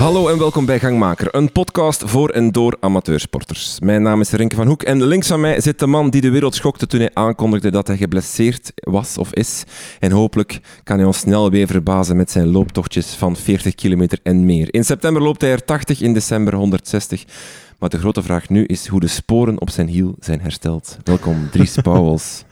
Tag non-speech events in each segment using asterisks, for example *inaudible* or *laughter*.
Hallo en welkom bij Gangmaker, een podcast voor en door amateursporters. Mijn naam is Renke van Hoek en links van mij zit de man die de wereld schokte toen hij aankondigde dat hij geblesseerd was of is. En hopelijk kan hij ons snel weer verbazen met zijn looptochtjes van 40 kilometer en meer. In september loopt hij er 80, in december 160. Maar de grote vraag nu is hoe de sporen op zijn hiel zijn hersteld. Welkom, Dries *laughs* Pauwels.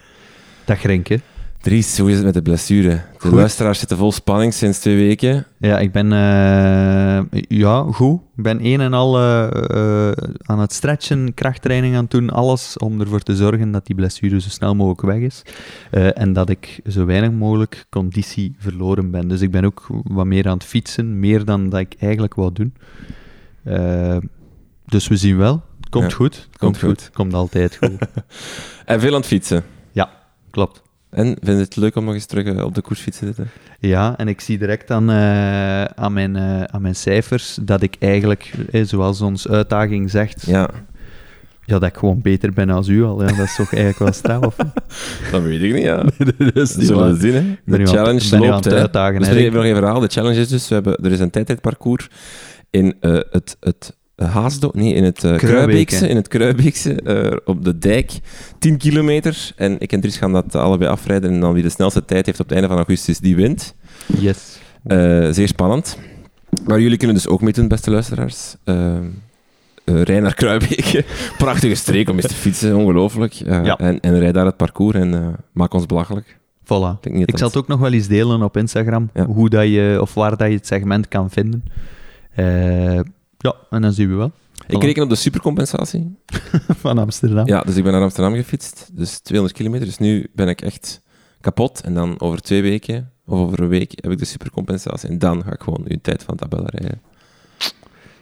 Dag Renke. Dries, hoe is het met de blessure? De Goed. luisteraars zitten vol spanning sinds twee weken. Ja, ik ben eh, ja, goed. Ik ben een en al eh, eh, aan het stretchen, krachttraining aan het doen, alles om ervoor te zorgen dat die blessure zo snel mogelijk weg is. En dat ik zo weinig mogelijk conditie verloren ben. Dus ik ben ook wat meer aan het fietsen, meer dan dat ik eigenlijk wou doen. Dus we zien wel. Komt Ja, goed. Komt goed. komt altijd goed. *laughs* En veel aan het fietsen. ja, klopt. En vind je het leuk om nog eens terug eh, op de koersfiets te zitten? Ja, en ik zie direct aan, eh, aan, mijn, eh, aan mijn cijfers dat ik eigenlijk, eh, zoals onze uitdaging zegt, ja. Ja, dat ik gewoon beter ben als u al. Ja. Dat is toch eigenlijk wel straf, *laughs* dat weet ik niet, ja. *laughs* dat is We zullen zien, hè. De challenge aan loopt, hè. uitdagen, Dus nog even verhalen. De challenge is dus, we hebben, er is een tijdtijdparcours in het, het Haasdo, nee, in het eh Kruibeek, Kruibeekse, in het Kruibeekse, eh, op de dijk, 10 kilometer. En ik en Dries gaan dat allebei afrijden en dan wie de snelste tijd heeft op het einde van augustus, die wint. Yes. Eh, zeer spannend. Maar jullie kunnen dus ook meedoen, beste luisteraars. Uh, rij naar Kruibeke. *laughs* Prachtige streek om eens te fietsen, ongelooflijk. Eh, Ja. en, en rij daar het parcours en eh, maak ons belachelijk. Voilà. Ik, zal het ook nog wel eens delen op Instagram, Ja. hoe dat je, of waar dat je het segment kan vinden. Eh, ja, en dan zien we wel. Ik reken op de supercompensatie. *laughs* Van Amsterdam. Ja, dus ik ben naar Amsterdam gefietst. Dus 200 kilometer. Dus nu ben ik echt kapot. En dan over twee weken, of over een week, heb ik de supercompensatie. En dan ga ik gewoon uw tijd van tabellen rijden.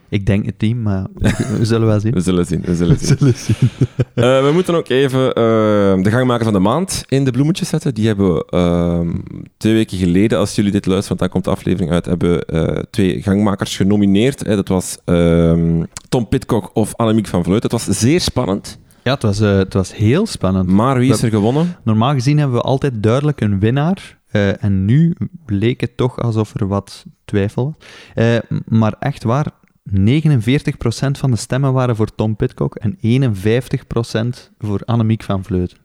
Ik denk het team, maar we zullen wel zien. We zullen zien, we zullen zien. zullen zien. *laughs* Eh, we moeten ook even eh, de gangmaker van de maand in de bloemetjes zetten. Die hebben we ehm, twee weken geleden, als jullie dit luisteren, want dan komt de aflevering uit, hebben eh, twee gangmakers genomineerd. Dat was ehm, Tom Pitcock of Annemiek van Vleut. Het was zeer spannend, Ja, het was, eh, het was heel spannend. maar wie is er gewonnen? Normaal gezien hebben we altijd duidelijk een winnaar. en nu bleek het toch alsof er wat twijfel was. Maar echt waar, 49% van de stemmen waren voor Tom Pitcock en 51% voor Annemiek van Vleuten.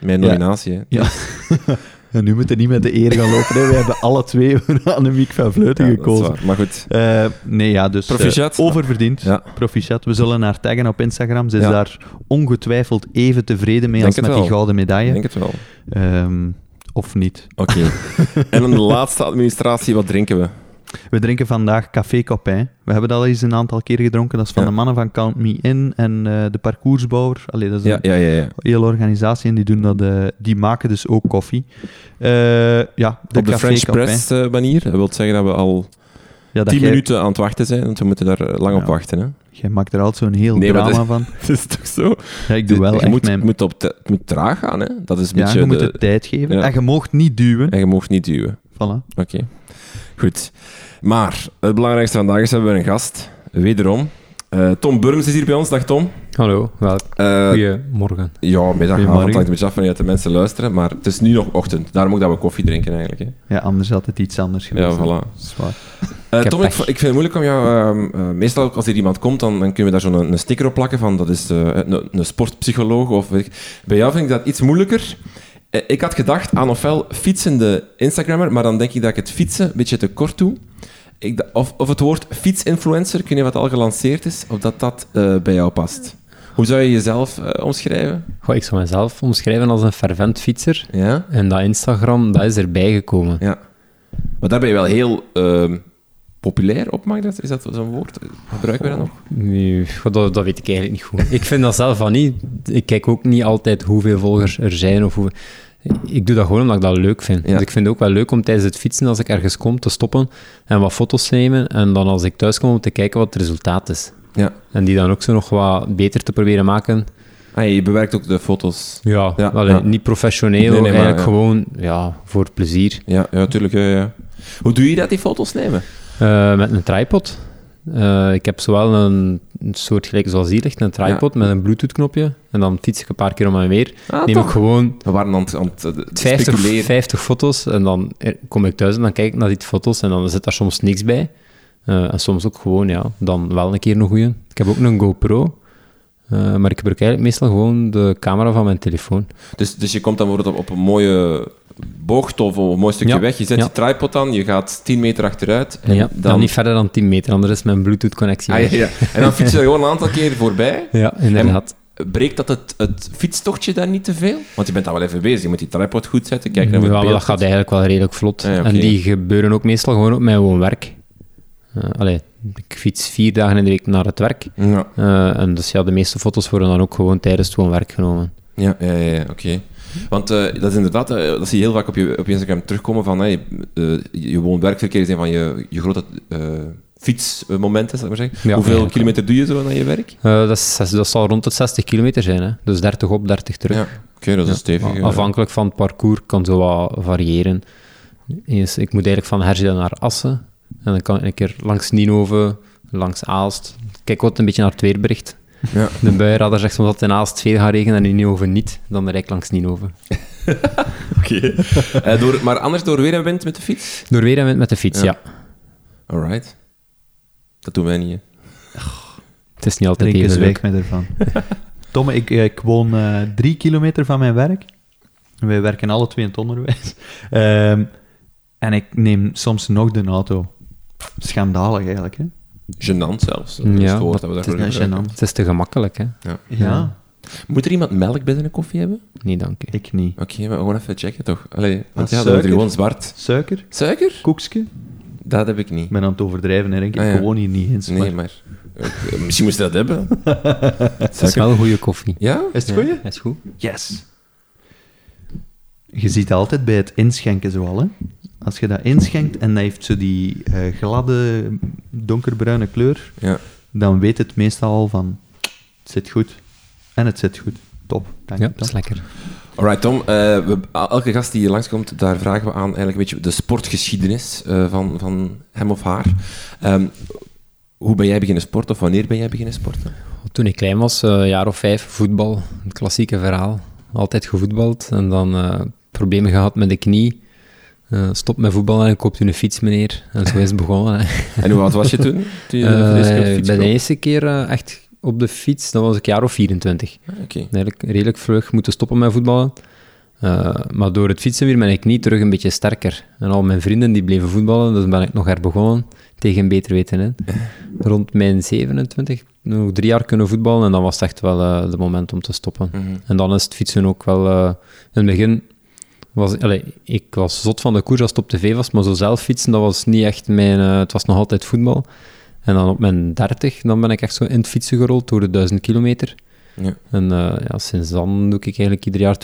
Mijn Ja. nominatie. hè. Ja. *laughs* En nu moeten we niet met de eer gaan lopen. hè. We hebben alle twee voor Annemiek van Vleuten Ja, dat is gekozen. Maar goed, Eh, nee, ja, dus eh, Proficiat. oververdiend. Ja. Proficiat. We zullen haar taggen op Instagram. Ze is Ja. daar ongetwijfeld even tevreden mee Denk als met die gouden medaille. denk het wel. Ehm, of niet. Oké. *laughs* en dan de laatste administratie, wat drinken we? We drinken vandaag Café Copain. We hebben dat al eens een aantal keer gedronken. Dat is van Ja. de mannen van Count Me In en eh, de parcoursbouwer. Allee, dat is Ja, een ja, ja. ja. hele organisatie en die, doen dat, eh, die maken dus ook koffie. Eh, ja, de Op de Café French Copain. press manier. Dat wil zeggen dat we al Ja, dat 10 jij, minuten aan het wachten zijn, want we moeten daar lang op wachten. Hè? jij maakt er altijd zo'n heel Nee, drama dat- van. *laughs* Het is toch zo? Ja, ik doe wel je echt moet, mijn... het moet, op te- moet traag gaan, hè? Dat is een ja, beetje je moet de- het tijd geven. En je moogt niet duwen. En je mag niet duwen. Voilà. Oké. Goed. Maar het belangrijkste vandaag is, hebben we een gast. Wederom. Eh, Tom Burms is hier bij ons. Dag Tom. Hallo, wel, Eh, goedemorgen. ja, middag, avond, Goedemorgen. hangt een beetje af wanneer de mensen luisteren. Maar het is nu nog ochtend. Daarom ook dat we koffie drinken eigenlijk. Hè. Ja, anders had het iets anders Ja, geweest. voilà. Zwaar. Eh, Ik heb Tom, ik, ik vind het moeilijk om jou... ehm, eh, meestal ook als er iemand komt, dan, dan kunnen we daar zo'n een, sticker op plakken van dat is eh, een, een sportpsycholoog. Of, weet ik. Bij jou vind ik dat iets moeilijker. Eh, ik had gedacht aan ofwel fietsende Instagrammer, maar dan denk ik dat ik het fietsen een beetje te kort doe. Ik, of, of het woord fietsinfluencer, kun je wat al gelanceerd is, of dat dat eh, bij jou past. Hoe zou je jezelf eh, omschrijven? Goh, ik zou mezelf omschrijven als een fervent fietser. Ja? En dat Instagram, dat is erbij gekomen. Ja. Maar daar ben je wel heel ehm, populair op, mag dat? Is dat zo'n woord? Gebruiken we dat nog? Goh, dat, dat weet ik eigenlijk niet goed. Ik vind dat zelf van niet. Ik kijk ook niet altijd hoeveel volgers er zijn. Of hoeveel... Ik doe dat gewoon omdat ik dat leuk vind. Ja. Dus ik vind het ook wel leuk om tijdens het fietsen, als ik ergens kom, te stoppen en wat foto's nemen. En dan als ik thuis kom, om te kijken wat het resultaat is. Ja. En die dan ook zo nog wat beter te proberen maken. Ah, je bewerkt ook de foto's. Ja, Ja, allee, ja. niet professioneel, Nee, nee, maar, eigenlijk ja. gewoon ja, voor plezier. Ja, ja tuurlijk. Hoe doe je dat, die foto's nemen? Eh, met een tripod. Eh, ik heb zowel een, een soort gelijk zoals hier ligt, een tripod met een bluetooth-knopje. En dan fiets ik een paar keer om en weer. Ah, Neem toch? ik gewoon We waren aan het, aan het eh, 50, speculeren. 50 foto's en dan er- kom ik thuis en dan kijk ik naar die foto's en dan zit daar soms niks bij. Eh, en soms ook gewoon, ja, dan wel een keer een goeie. Ik heb ook een GoPro, eh, maar ik gebruik eigenlijk meestal gewoon de camera van mijn telefoon. Dus, dus je komt dan bijvoorbeeld op, op een mooie bocht of een mooi stukje Ja, weg. Je zet ja. je tripod aan, je gaat 10 meter achteruit. En ja, dan... dan niet verder dan 10 meter, anders is mijn Bluetooth-connectie Ah, ja. En dan fiets je gewoon een aantal keer voorbij. *laughs* Ja, inderdaad. Breekt dat het, het fietstochtje dan niet te veel? Want je bent dan wel even bezig. Je moet die tripod goed zetten, kijken naar het beeld. dat gaat eigenlijk wel redelijk vlot. Ah. En die gebeuren ook meestal gewoon op mijn woonwerk. Eh allee, ik fiets vier dagen in de week naar het werk. Ja, Eh, en dus ja, de meeste foto's worden dan ook gewoon tijdens het woonwerk genomen. ja, ja, ja, ja, oké. Want eh, dat is inderdaad, dat zie je heel vaak op je, op je Instagram terugkomen van hey, eh, je woon-werkverkeer is een van je, je grote fietsmomenten, zal ik maar zeggen. Ja, Hoeveel kilometer doe je zo naar je werk? Dat, is, dat zal rond het 60 kilometer zijn. Hè? Dus 30 op, 30 terug. Ja, oké, dat is. Maar Afhankelijk van het parcours kan zo wat variëren. Eens, ik moet eigenlijk van Herzelen naar Assen. En dan kan ik een keer langs Nienhoven, langs Aalst. Kijk ook een beetje naar het weerbericht. Ja. De buienradar zegt soms dat in Aalst veel gaat regenen en in Nienhoven niet. Dan rijd ik langs Nienhoven. *laughs* Oké. Eh, door, maar anders door weer en wind met de fiets? Door weer en wind met de fiets, Ja. ja. Alright. Dat doen wij niet. Het is niet altijd even leuk. zwijgt me ervan. *laughs* Tom, ik, ik woon eh, drie kilometer van mijn werk. Wij werken alle twee in het onderwijs. Ehm, en ik neem soms nog de auto. Schandalig eigenlijk, hè? Gênant zelfs. Dat is Ja, het woord dat- dat we Het daarvoor is. Het is te gemakkelijk, hè? Ja. Ja, Moet er iemand melk bij zijn koffie hebben? Nee, dank u. ik niet. Oké, maar gewoon even checken toch. Allee, want Ah, ja, dan wordt er suiker? gewoon zwart. Suiker? Suiker? Koekske? Dat heb ik niet. Ik ben aan het overdrijven, hè. Ah, Ik ja. woon hier niet eens. Nee, maar- maar... eh, misschien moest je dat hebben. *laughs* Het is wel goede koffie. Ja? Is het Ja, goeie? is goed. Yes. Je ziet altijd bij het inschenken zo al, hè. Als je dat inschenkt en dat heeft zo die eh, gladde, donkerbruine kleur, Ja. dan weet het meestal al van, het zit goed. En het zit goed. Top. Dank Ja, dat is lekker. Alright, Tom. eh, we, elke gast die hier langskomt, daar vragen we aan eigenlijk een beetje de sportgeschiedenis eh, van, van hem of haar. Ehm, hoe ben jij beginnen sporten of wanneer ben jij beginnen sporten? Toen ik klein was, eh, een jaar of vijf, voetbal. Het klassieke verhaal. Altijd gevoetbald en dan eh, problemen gehad met de knie. Eh, stop met voetballen en ik koop toen een fiets, meneer. En zo is het begonnen. *laughs* En hoe oud was je toen? toen je Eh, voor de eerste keer eh, echt op de fiets, dat was ik een jaar of 24. Ah, Oké. Eigenlijk redelijk vlug moeten stoppen met voetballen. Maar door het fietsen weer ben ik niet terug een beetje sterker. En al mijn vrienden die bleven voetballen, dus ben ik nog herbegonnen tegen een beter weten in. *laughs* Rond mijn 27, nog drie jaar kunnen voetballen en dan was het echt wel het moment om te stoppen. Mhm. En dan is het fietsen ook wel... in het begin was... ik was zot van de koers als het op tv was, maar zo zelf fietsen, dat was niet echt mijn... eh, het was nog altijd voetbal. En dan op mijn 30, dan ben ik echt zo in het fietsen gerold door de 1000 kilometer. Ja. En eh, ja, sinds dan doe ik eigenlijk ieder jaar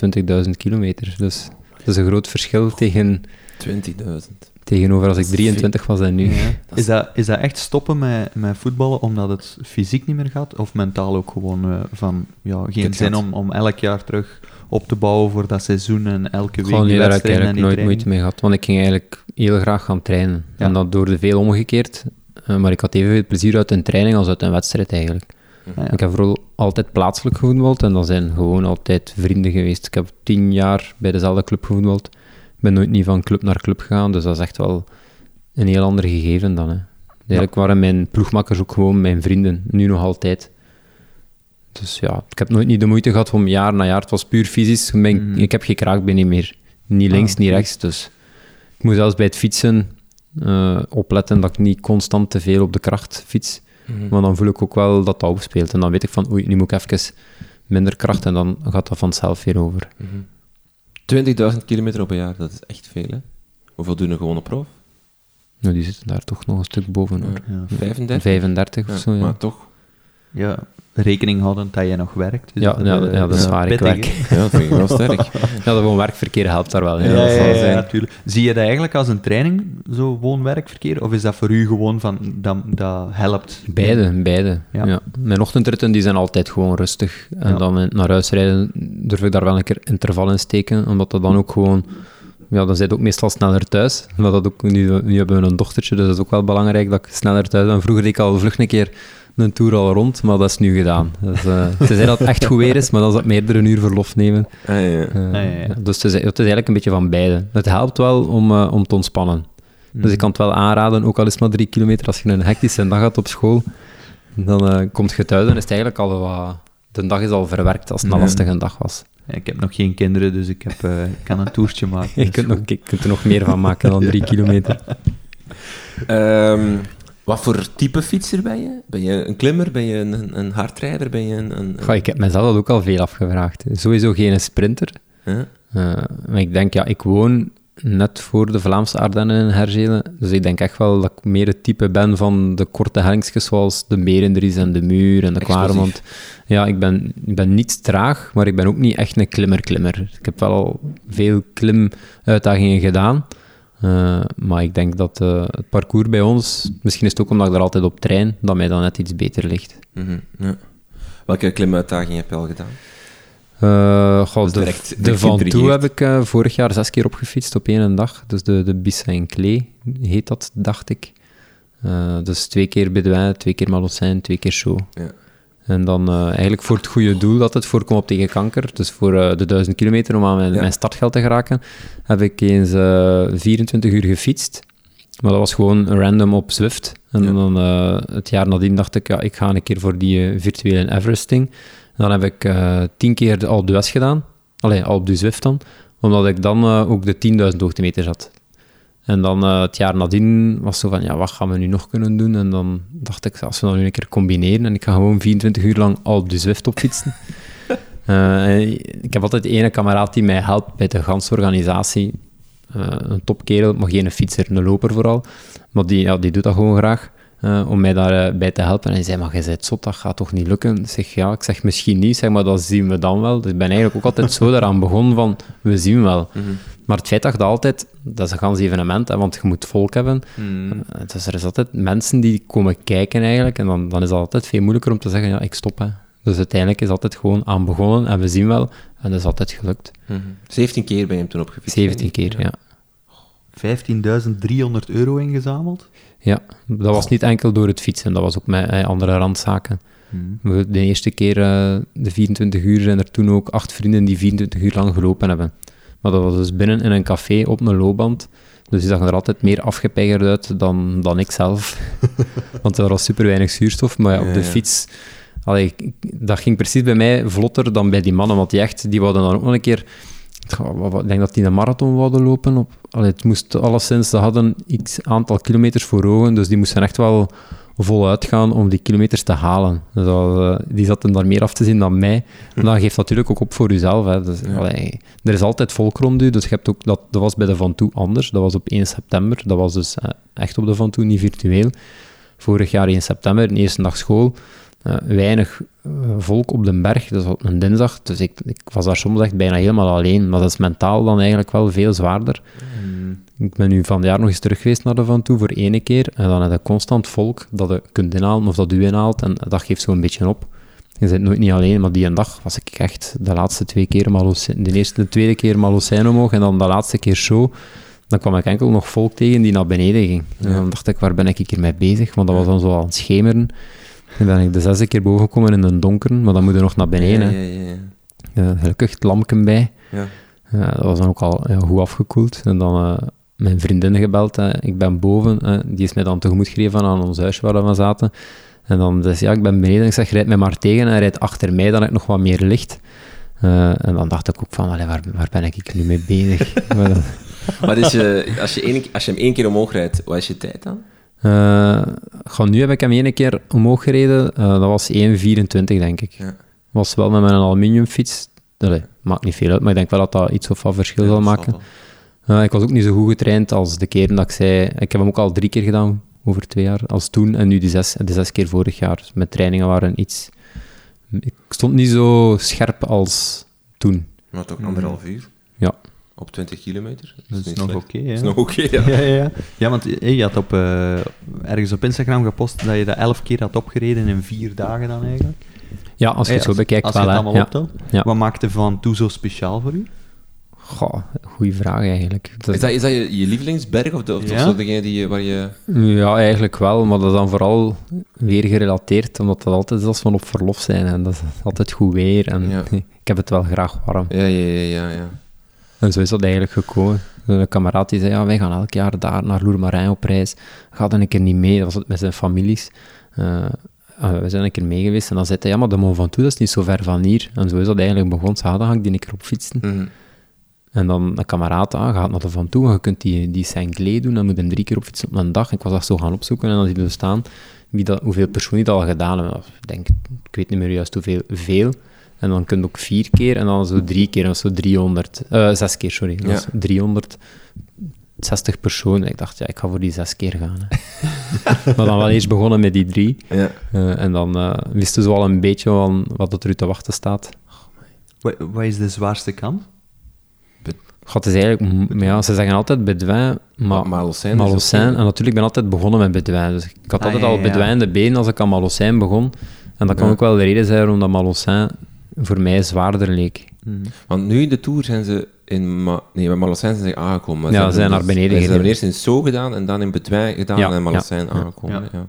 20.000 kilometer. Dus dat is een groot verschil tegen, 20.000. tegenover als ik Dat is 23 was en nu. *laughs* Is, dat, is dat echt stoppen met, met voetballen omdat het fysiek niet meer gaat? Of mentaal ook gewoon eh, van, ja, geen zin gaat. om, om elk jaar terug op te bouwen voor dat seizoen en elke week Gewoon nee, daar heb ik eigenlijk nooit moeite mee gehad. Want ik ging eigenlijk heel graag gaan trainen. Ja. En dat door de veel omgekeerd. Eh, maar ik had evenveel plezier uit een training als uit een wedstrijd eigenlijk. Ja. Ik heb vooral altijd plaatselijk gevoetbald en dat zijn gewoon altijd vrienden geweest. Ik heb tien jaar bij dezelfde club gevoetbald. Ik ben nooit niet van club naar club gegaan, dus dat is echt wel een heel ander gegeven dan. Hè. Eigenlijk waren mijn ploegmakkers ook gewoon mijn vrienden, nu nog altijd. Dus ja, ik heb nooit niet de moeite gehad om jaar na jaar, het was puur fysisch. Ik Mhm. Ik heb geen kraakbeen niet meer. Niet links, Ah, niet oké. rechts, dus ik moet zelfs bij het fietsen eh, opletten dat ik niet constant te veel op de kracht fiets. Mhm. Maar dan voel ik ook wel dat dat opspeelt. En dan weet ik van, oei, nu moet ik even minder kracht en dan gaat dat vanzelf weer over. Mhm. 20.000 kilometer op een jaar, dat is echt veel, hè? Hoeveel doen een gewone prof? Nou, die zitten daar toch nog een stuk boven, hoor. Ja. 35? 35 Ja, of zo, ja. Maar toch. Ja, rekening houden dat je nog werkt. Dus Ja, dat, ja, eh, ja, dat is waar, ik pittig, werk. *laughs* Ja, dat vind ik wel sterk. Ja, dat gewoon werkverkeer helpt daar wel. Ja, Ja, ja, natuurlijk. Zie je dat eigenlijk als een training, zo woon-werkverkeer? Of is dat voor u gewoon van, dat, dat helpt? Beide, beide. Ja. Mijn ochtendritten die zijn altijd gewoon rustig. En dan naar huis rijden durf ik daar wel een keer interval in steken, omdat dat dan ook gewoon... Ja, dan zit ook meestal sneller thuis. Dat ook, nu, nu hebben we een dochtertje, dus dat is ook wel belangrijk dat ik sneller thuis ben. Vroeger deed ik al vlug een keer een tour al rond, maar dat is nu gedaan. Dus, eh tenzij dat het echt goed weer is, maar dan zal ik meerdere uur verlof nemen. Ah, ja. Eh, ja, ja. Dus het is, het is eigenlijk een beetje van beide. Het helpt wel om, eh, om te ontspannen. Dus ik kan het wel aanraden, ook al is het maar drie kilometer, als je een hectische dag had op school, dan eh, komt je thuis en is het eigenlijk al wat... De dag is al verwerkt als het een lastige dag was. Ik heb nog geen kinderen, dus ik, heb, eh, ik kan een toertje maken. *laughs* Je Dus kunt, nog, je kunt er nog meer van maken dan drie kilometer. Ehm, wat voor type fietser ben je? Ben je een klimmer? Ben je een, een, hardrijder? Ben je een... een, Goh, ik heb mezelf dat ook al veel afgevraagd. Sowieso geen sprinter. Eh, maar ik denk, ja, ik woon net voor de Vlaamse Ardennen in Herzelen. Dus ik denk echt wel dat ik meer het type ben van de korte hellingsjes zoals de Merendries en de Muur en de. Kwaremond. Ja, ik ben, ik ben niet traag, maar ik ben ook niet echt een klimmer-klimmer. Ik heb wel al veel klimuitdagingen gedaan. Eh, maar ik denk dat eh, het parcours bij ons, misschien is het ook omdat ik er altijd op train, dat mij dan net iets beter ligt. Mhm, ja. Welke klimuitdaging heb je al gedaan? Eh, goh, de, direct- de Van Toe heb ik vorig jaar zes keer opgefietst op één dag. Dus de, de Bissa en Klee heet dat, dacht ik. Dus twee keer Bedouin, twee keer Malocijn, twee keer Show. Ja. En dan eh, eigenlijk voor het goede doel dat het voorkomt op tegen kanker, dus voor eh, de duizend kilometer om aan mijn, Ja. mijn startgeld te geraken, heb ik eens eh 24 uur gefietst. Maar dat was gewoon random op Zwift. En Ja. dan eh, het jaar nadien dacht ik, ja, ik ga een keer voor die eh, virtuele Everesting. En dan heb ik eh, tien keer de Alpe d'Huez gedaan. Allee, Alpe du Zwift dan. Omdat ik dan eh, ook de 10.000 hoogtemeters had. En dan eh, het jaar nadien was zo van, ja, wat gaan we nu nog kunnen doen? En dan dacht ik, als we dat nu een keer combineren en ik ga gewoon 24 uur lang Alpe du Zwift opfietsen. *laughs* Eh, ik heb altijd ene kameraad die mij helpt bij de ganse organisatie. Een topkerel, maar geen fietser, een loper vooral. Maar die, ja, die doet dat gewoon graag. om mij daarbij bij te helpen. En hij zei, maar jij bent zot, dat gaat toch niet lukken? Ik zeg, ja, ik zeg misschien niet, zeg maar dat zien we dan wel. Dus ik ben eigenlijk ook altijd zo daaraan begonnen van, we zien wel. Maar het feit dat je dat altijd, dat is een gans evenement, hè, want je moet volk hebben. Eh, Dus er is altijd mensen die komen kijken eigenlijk, en dan, dan is het altijd veel moeilijker om te zeggen, ja, ik stop. Hè. Dus uiteindelijk is het altijd gewoon aan begonnen, en we zien wel, en dat is altijd gelukt. 17 keer ben je hem toen opgefietst. 17 keer, ja. 15.300 euro ingezameld. Ja, dat was niet enkel door het fietsen, dat was ook met eh, andere randzaken. We- De eerste keer, eh, de 24 uur, zijn er toen ook acht vrienden die 24 uur lang gelopen hebben. Maar dat was dus binnen in een café op een loopband. Dus die zagen er altijd meer afgepeigerd uit dan, dan ik zelf. *laughs* Want er was super weinig zuurstof. Maar ja, op Ja, de fiets, allee, dat ging precies bij mij vlotter dan bij die mannen. Want die echt, die wouden dan ook nog een keer... Ik denk dat die een marathon wouden lopen. Op, allee, het moest alleszins, ze hadden iets aantal kilometers voor ogen. Dus die moesten echt wel voluit gaan om die kilometers te halen. Dus eh, die zaten daar meer af te zien dan mij. Maar dat geeft natuurlijk ook op voor jezelf. Hè. Dus, Ja. allee, er is altijd volk rond u, dus je hebt ook, dat, dat was bij de Van Toe anders. Dat was op 1 september. Dat was dus eh, echt op de Van Toe, niet virtueel. Vorig jaar 1 september, de eerste dag school. Eh, weinig eh, volk op de berg, dat was op een dinsdag. Dus ik, ik was daar soms echt bijna helemaal alleen. Maar dat is mentaal dan eigenlijk wel veel zwaarder. Ik ben nu van het jaar nog eens terug geweest naar de Van Toe voor ene keer. En dan heb je constant volk dat je kunt inhalen of dat u inhaalt. En dat geeft zo een beetje op. Je bent nooit niet alleen, maar die een dag was ik echt de laatste twee keer Malocijn, de eerste, de tweede keer Malocijn omhoog en dan de laatste keer show. Dan kwam ik enkel nog volk tegen die naar beneden ging. En dan dacht ik, waar ben ik hier mee bezig? Want dat was dan zo aan het schemeren. Dan ben ik de zesde keer boven gekomen in een donkeren, maar dan moet je nog naar beneden. Ja, ja, ja, ja. Gelukkig het lampje bij. Ja. Dat was dan ook al ja, goed afgekoeld. En dan eh, mijn vriendin gebeld. ik ben boven. die is mij dan tegemoet gegeven aan ons huis waar we zaten. En dan zei ze, ja, ik ben beneden. Ik zeg, rijd mij maar tegen. En hij rijdt achter mij, dan heb ik nog wat meer licht. Eh, en dan dacht ik ook van, allee, waar, waar ben ik nu mee bezig? *laughs* Maar dus, als, je één, als je hem één keer omhoog rijdt, wat is je tijd dan? Goh, nu heb ik hem één keer omhoog gereden. Eh, dat was 1,24 denk ik. Ja. Was wel met mijn aluminiumfiets. Allee, maakt niet veel uit, maar ik denk wel dat dat iets of wat verschil zal maken. Eh, ik was ook niet zo goed getraind als de keren dat ik zei... Ik heb hem ook al drie keer gedaan, over twee jaar, als toen. En nu de zes, de zes keer vorig jaar. Dus mijn trainingen waren iets... Ik stond niet zo scherp als toen. Maar toch anderhalf uur? Ja. Op 20 kilometer? Dat is nog oké? Dat is nog oké, ja. Ja, *laughs* ja, ja. ja, want eh, je had op, eh, ergens op Instagram gepost dat je dat elf keer had opgereden in vier dagen dan eigenlijk. Ja, als je het zo bekijkt als wel, je het hè. allemaal Ja. optelt. Ja. Wat maakte Van Toe zo speciaal voor u? Goh, goeie vraag eigenlijk. Dat- Is dat, is dat je, je lievelingsberg of, de, of Ja? zo degene die, waar je... Ja, eigenlijk wel, maar dat is dan vooral weer gerelateerd, omdat dat altijd is als we op verlof zijn en dat is altijd goed weer en Ja. *laughs* ik heb het wel graag warm. Ja, ja, ja, ja. ja. En zo is dat eigenlijk gekomen. Een kameraad die zei, ja, wij gaan elk jaar daar naar Lourmarin op reis. Ga dan een keer niet mee, dat was het met zijn families. Uh, we zijn een keer mee geweest en dan zei hij, ja, maar de Mont Ventoux, dat is niet zo ver van hier. En zo is dat eigenlijk begonnen. Ze hadden, ga ik die een keer op fietsen. Mhm. En dan een kameraad aan, gaat naar de Van Toe, je kunt die, die Saint-Clé doen, dan moet je hem drie keer op fietsen op een dag. Ik was dat zo gaan opzoeken en dan zie je staan wie dat, hoeveel personen die dat al gedaan hebben. Ik denk, ik weet niet meer juist hoeveel, veel. En dan kun je ook vier keer en dan zo drie keer, dat zo 300, uh, zes keer, sorry. Ja. is 360 personen. Ik dacht, ja, ik ga voor die zes keer gaan. Hè. *laughs* maar dan wel eerst begonnen met die drie. Ja. Eh, en dan eh, wisten ze wel een beetje van wat er u te wachten staat. Wat, wat is de zwaarste kant? God, het is eigenlijk, ja, ze zeggen altijd Bedouin, maar Malocijn. Malocijn. En natuurlijk, ik ben altijd begonnen met Bedouin. Dus ik had Ah, altijd ja, al Bedouin in de benen als ik aan Malocijn begon. En dat kan ook wel de reden zijn waarom dat Malocijn voor mij zwaarder leek. Want nu in de Tour zijn ze in... Ma nee, bij zijn ze aangekomen. maar Ja, ze zijn dus- naar beneden Ze hebben eerst in So gedaan en dan in Bedwijn gedaan Ja, en in ja, aangekomen. ja. Ja.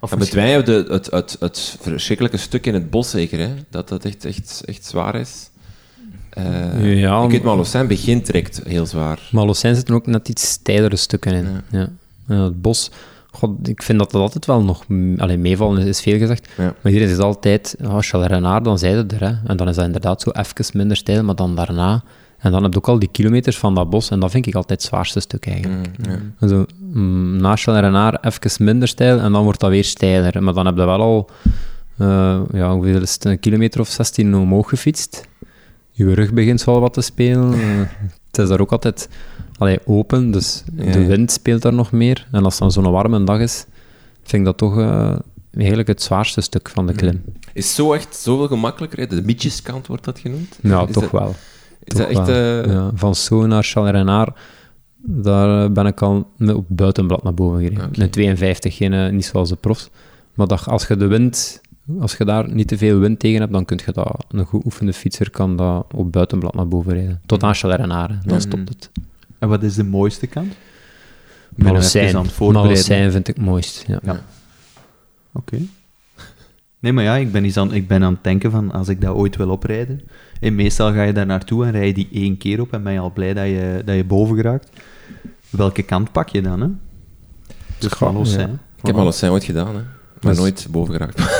Of En Bedwijn de- het, het, het verschrikkelijke stuk in het bos zeker, hè? Dat dat echt, echt, echt zwaar is. Eh, Ja, ik weet Malocijn begint direct heel zwaar. Malocijn zitten ook net iets steilere stukken in. Ja. En het bos, God, ik vind dat dat altijd wel nog... Alleen meevallen is, is veel gezegd. Ja. Maar iedereen zegt altijd, oh, Charles Renard, dan zei het er. Hè. En dan is dat inderdaad zo even minder steil, maar dan daarna... En dan heb je ook al die kilometers van dat bos, en dat vind ik altijd het zwaarste stuk eigenlijk. Mm, ja. Zo, mm, na Charles Renard even minder steil, en dan wordt dat weer steiler. Maar dan heb je wel al, eh, ja, hoeveel is het, een kilometer of 16 omhoog gefietst. Je rug begint wel wat te spelen. *laughs* Eh, het is daar ook altijd allee, open, dus Ja, de wind speelt daar nog meer. En als het dan zo'n warme dag is, vind ik dat toch eh, eigenlijk het zwaarste stuk van de klim. Is zo echt zoveel gemakkelijker? hè? De mietjeskant wordt dat genoemd? Ja, Is toch dat- wel. Is dat echt... Ja, van Soo naar Charles Renard, daar eh, ben ik al op buitenblad naar boven gereden. Een 52, geen, niet zoals de profs. Maar dat, als je de wind, als je daar niet te veel wind tegen hebt, dan kun je dat, een goed oefende fietser kan dat op buitenblad naar boven rijden. Tot aan Charles Renard, hè. dan Ja. stopt het. En wat is de mooiste kant? Malocijn. Malocijn vind ik het mooist. Ja. Ja. Oké. Nee, maar ja, ik ben, eens aan, ik ben aan het denken van, als ik dat ooit wil oprijden... En meestal ga je daar naartoe en rij je die één keer op en ben je al blij dat je, dat je boven geraakt. Welke kant pak je dan, hè? Dus Goh, Malocijn. ja. Ik heb Malocijn ooit gedaan, hè. maar Dus- nooit boven geraakt. *laughs*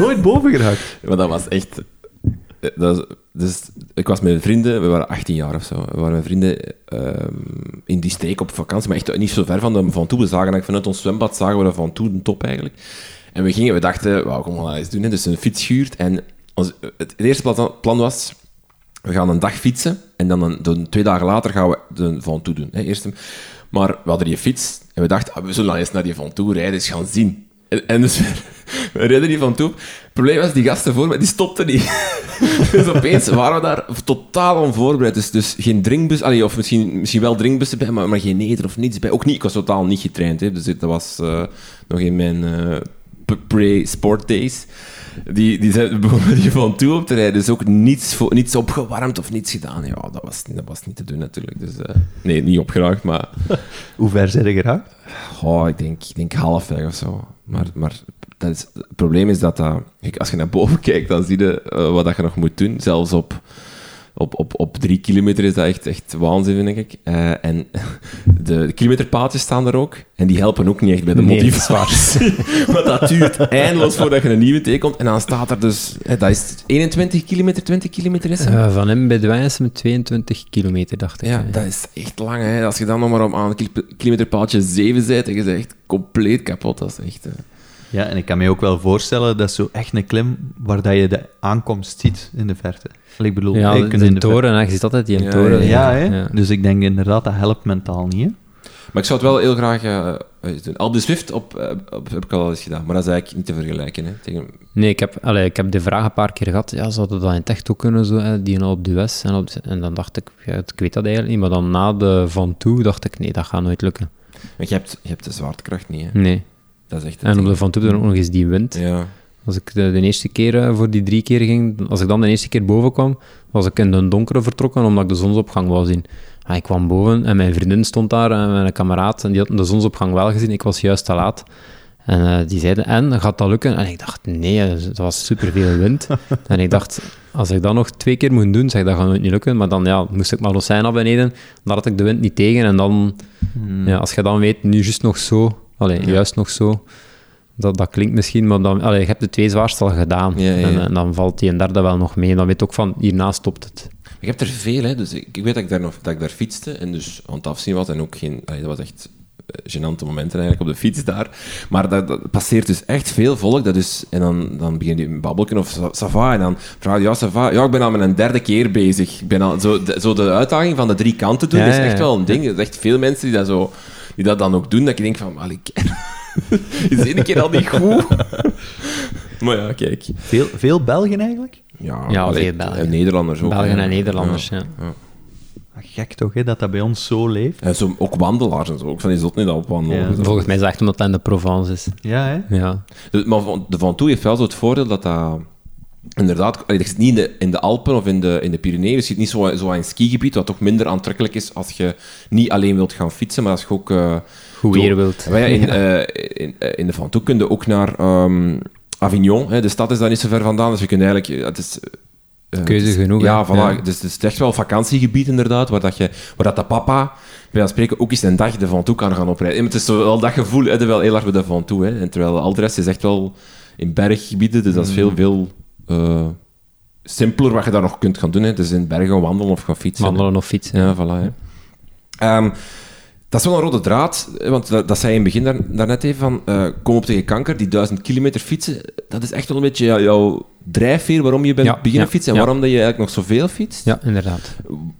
Nooit boven geraakt? Maar dat was echt... eh, Dat dus, ik was met vrienden, we waren 18 jaar of zo. We waren met vrienden ehm, in die streek op vakantie, maar echt niet zo ver van de Van Toe. We zagen vanuit ons zwembad zagen we Van Toe, de top eigenlijk. En we gingen, we dachten, wauw, kom dat eens doen. Hè. Dus een fiets gehuurd. En ons, het eerste plan, was, we gaan een dag fietsen en dan een, twee dagen later gaan we de Van Toe doen. Hè. Eerst, maar we hadden die fiets en we dachten, ah, we zullen dan eens naar die Van Toe rijden, eens gaan zien. En, en dus *laughs* we reden die Van Toe. Het probleem was, die gasten voor me, die stopten niet. *laughs* dus opeens waren we daar totaal onvoorbereid. Dus, dus geen drinkbus, allee, of misschien, misschien wel drinkbussen bij, maar, maar geen eten of niets bij. Ook niet, ik was totaal niet getraind. Hè. Dus dat was eh, nog in mijn p- pre-sport days. Die, die zijn begonnen die *laughs* van toe op te rijden. Dus ook niets, voor, niets opgewarmd of niets gedaan. Ja, dat was, dat was niet te doen natuurlijk. Dus, eh, nee, niet opgeraakt, maar *laughs* Hoe ver zijn je geraakt? oh, ik, denk, ik denk halfweg of zo. Maar, maar dat is, het probleem is dat, dat als je naar boven *laughs* kijkt, dan zie je eh, wat dat je nog moet doen. Zelfs op, op, op, op drie kilometer is dat echt, echt waanzin, vind ik. Eh, en *laughs* de, de kilometerpaaltjes staan er ook. En die helpen ook niet echt bij de Nee, motivatie. *laughs* Want dat duurt eindeloos voordat je een nieuwe tegenkomt. En dan staat er dus... eh, dat is 21 kilometer, 20 kilometer is. Eh, van hem bij de Wijn is het met 22 kilometer, dacht ik. Ja, hè. dat is echt lang. Hè. Als je dan nog maar op aan kil- kilometerpaaltje 7 zit, en je bent echt compleet kapot. Dat is echt... eh, Ja, en ik kan me ook wel voorstellen dat is zo echt een klim waar dat je de aankomst ziet in de verte. Ik bedoel, Ja, je kunt in de toren, je ziet altijd die Ja, toren. Ja, hè? Ja. dus ik denk inderdaad, dat helpt mentaal niet, hè? Maar ik zou het wel heel graag eh, eh, doen. Alpe de Swift op, eh, op, heb ik al eens gedaan, maar dat is eigenlijk niet te vergelijken. Hè, tegen... Nee, ik heb, allee, ik heb de vraag een paar keer gehad. Ja, zouden dat in het echt ook kunnen, zo, hè, die op de West? En, op, en dan dacht ik, ja, ik weet dat eigenlijk niet. Maar dan na de Van Toe dacht ik, nee, dat gaat nooit lukken. Want je hebt, je hebt de zwaartekracht niet. Hè. Nee. Dat is echt En op de Van Toe dan ook nog eens die wind. Ja. Als ik de, de eerste keer eh, voor die drie keer ging, als ik dan de eerste keer boven kwam, was ik in de donkere vertrokken omdat ik de zonsopgang wou zien. Ah, ik kwam boven en mijn vriendin stond daar en mijn kameraad en die had de zonsopgang wel gezien. Ik was juist te laat. En eh, die zeiden, en, gaat dat lukken? En ik dacht, nee, het was superveel wind. *laughs* en ik dacht, als ik dat nog twee keer moet doen, zeg, dat gaat nooit niet lukken. Maar dan ja, moest ik maar Lozijn naar beneden, dan had ik de wind niet tegen. En dan, ja, als je dan weet, nu juist nog zo, allee, juist nog zo, dat, dat klinkt misschien, maar dan, allee, je hebt de twee zwaarste al gedaan. Ja, ja, ja. En, en dan valt die een derde wel nog mee. En dan weet je ook van, hierna stopt het. Ik heb er veel, hè. Dus ik, ik weet dat ik, daar nog, dat ik daar fietste en dus aan het afzien was en ook geen... allee, dat was echt eh, gênante momenten eigenlijk op de fiets daar. Maar dat, dat passeert dus echt veel volk. Dat is, en dan, dan begin je een babbelken of sa- ça va, en dan vraag je, ja, ça va. Ja, ik ben al met een derde keer bezig. Ik ben al, zo, de, zo de uitdaging van de drie kanten doen, Ja, is ja, echt ja. wel een ding. Er zijn echt veel mensen die dat, zo, die dat dan ook doen, dat je denkt van, allee, *laughs* is één keer al niet goed? *laughs* maar ja, kijk. Veel, veel Belgen eigenlijk? Ja, Ja, allee, veel Belgen. En Nederlanders ook. Belgen en Nederlanders, ja. Ah, Gek toch, hè, dat dat bij ons zo leeft? En zo, ook wandelaars en zo. Ik van die zot niet dat opwandelen. Ja. Volgens mij is het echt omdat het in de Provence is. Ja, hè? Ja. De, maar van- de Van Toe heeft wel zo het voordeel dat dat... Inderdaad, je zit niet in de, in de Alpen of in de, in de Pyreneeën. Je zit niet zo, zo aan een skigebied, wat toch minder aantrekkelijk is als je niet alleen wilt gaan fietsen, maar als je ook... eh, Goed door- weer wilt. Maar ja, in, *laughs* eh, in, eh, in de Van Toe kun je ook naar ehm, Avignon. Hè. De stad is daar niet zo ver vandaan, dus je kunt eigenlijk... Het is, Keuze het is- genoeg, Ja, voilà. Ja. Dus het is echt wel een vakantiegebied inderdaad, waar, dat je, waar dat de papa, bij spreken, ook eens een dag de Van Toe kan gaan oprijden. En Het is wel dat gevoel, hè, wel heel erg de Van Toe. Hè. En terwijl al de rest is echt wel in berggebieden, dus dat is veel, veel eh, simpeler wat je daar nog kunt gaan doen. Hè. Dus in bergen wandelen of gaan fietsen. Wandelen of fietsen. Ja, voilà. Hè. Ehm, dat is wel een rode draad, hè, want dat, dat zei je in het begin daar, daarnet even van eh, kom op tegen kanker, die duizend kilometer fietsen, dat is echt wel een beetje jou- jouw drijfveer waarom je bent Ja, beginnen ja, fietsen en ja. waarom dat je eigenlijk nog zoveel fietst. Ja, inderdaad.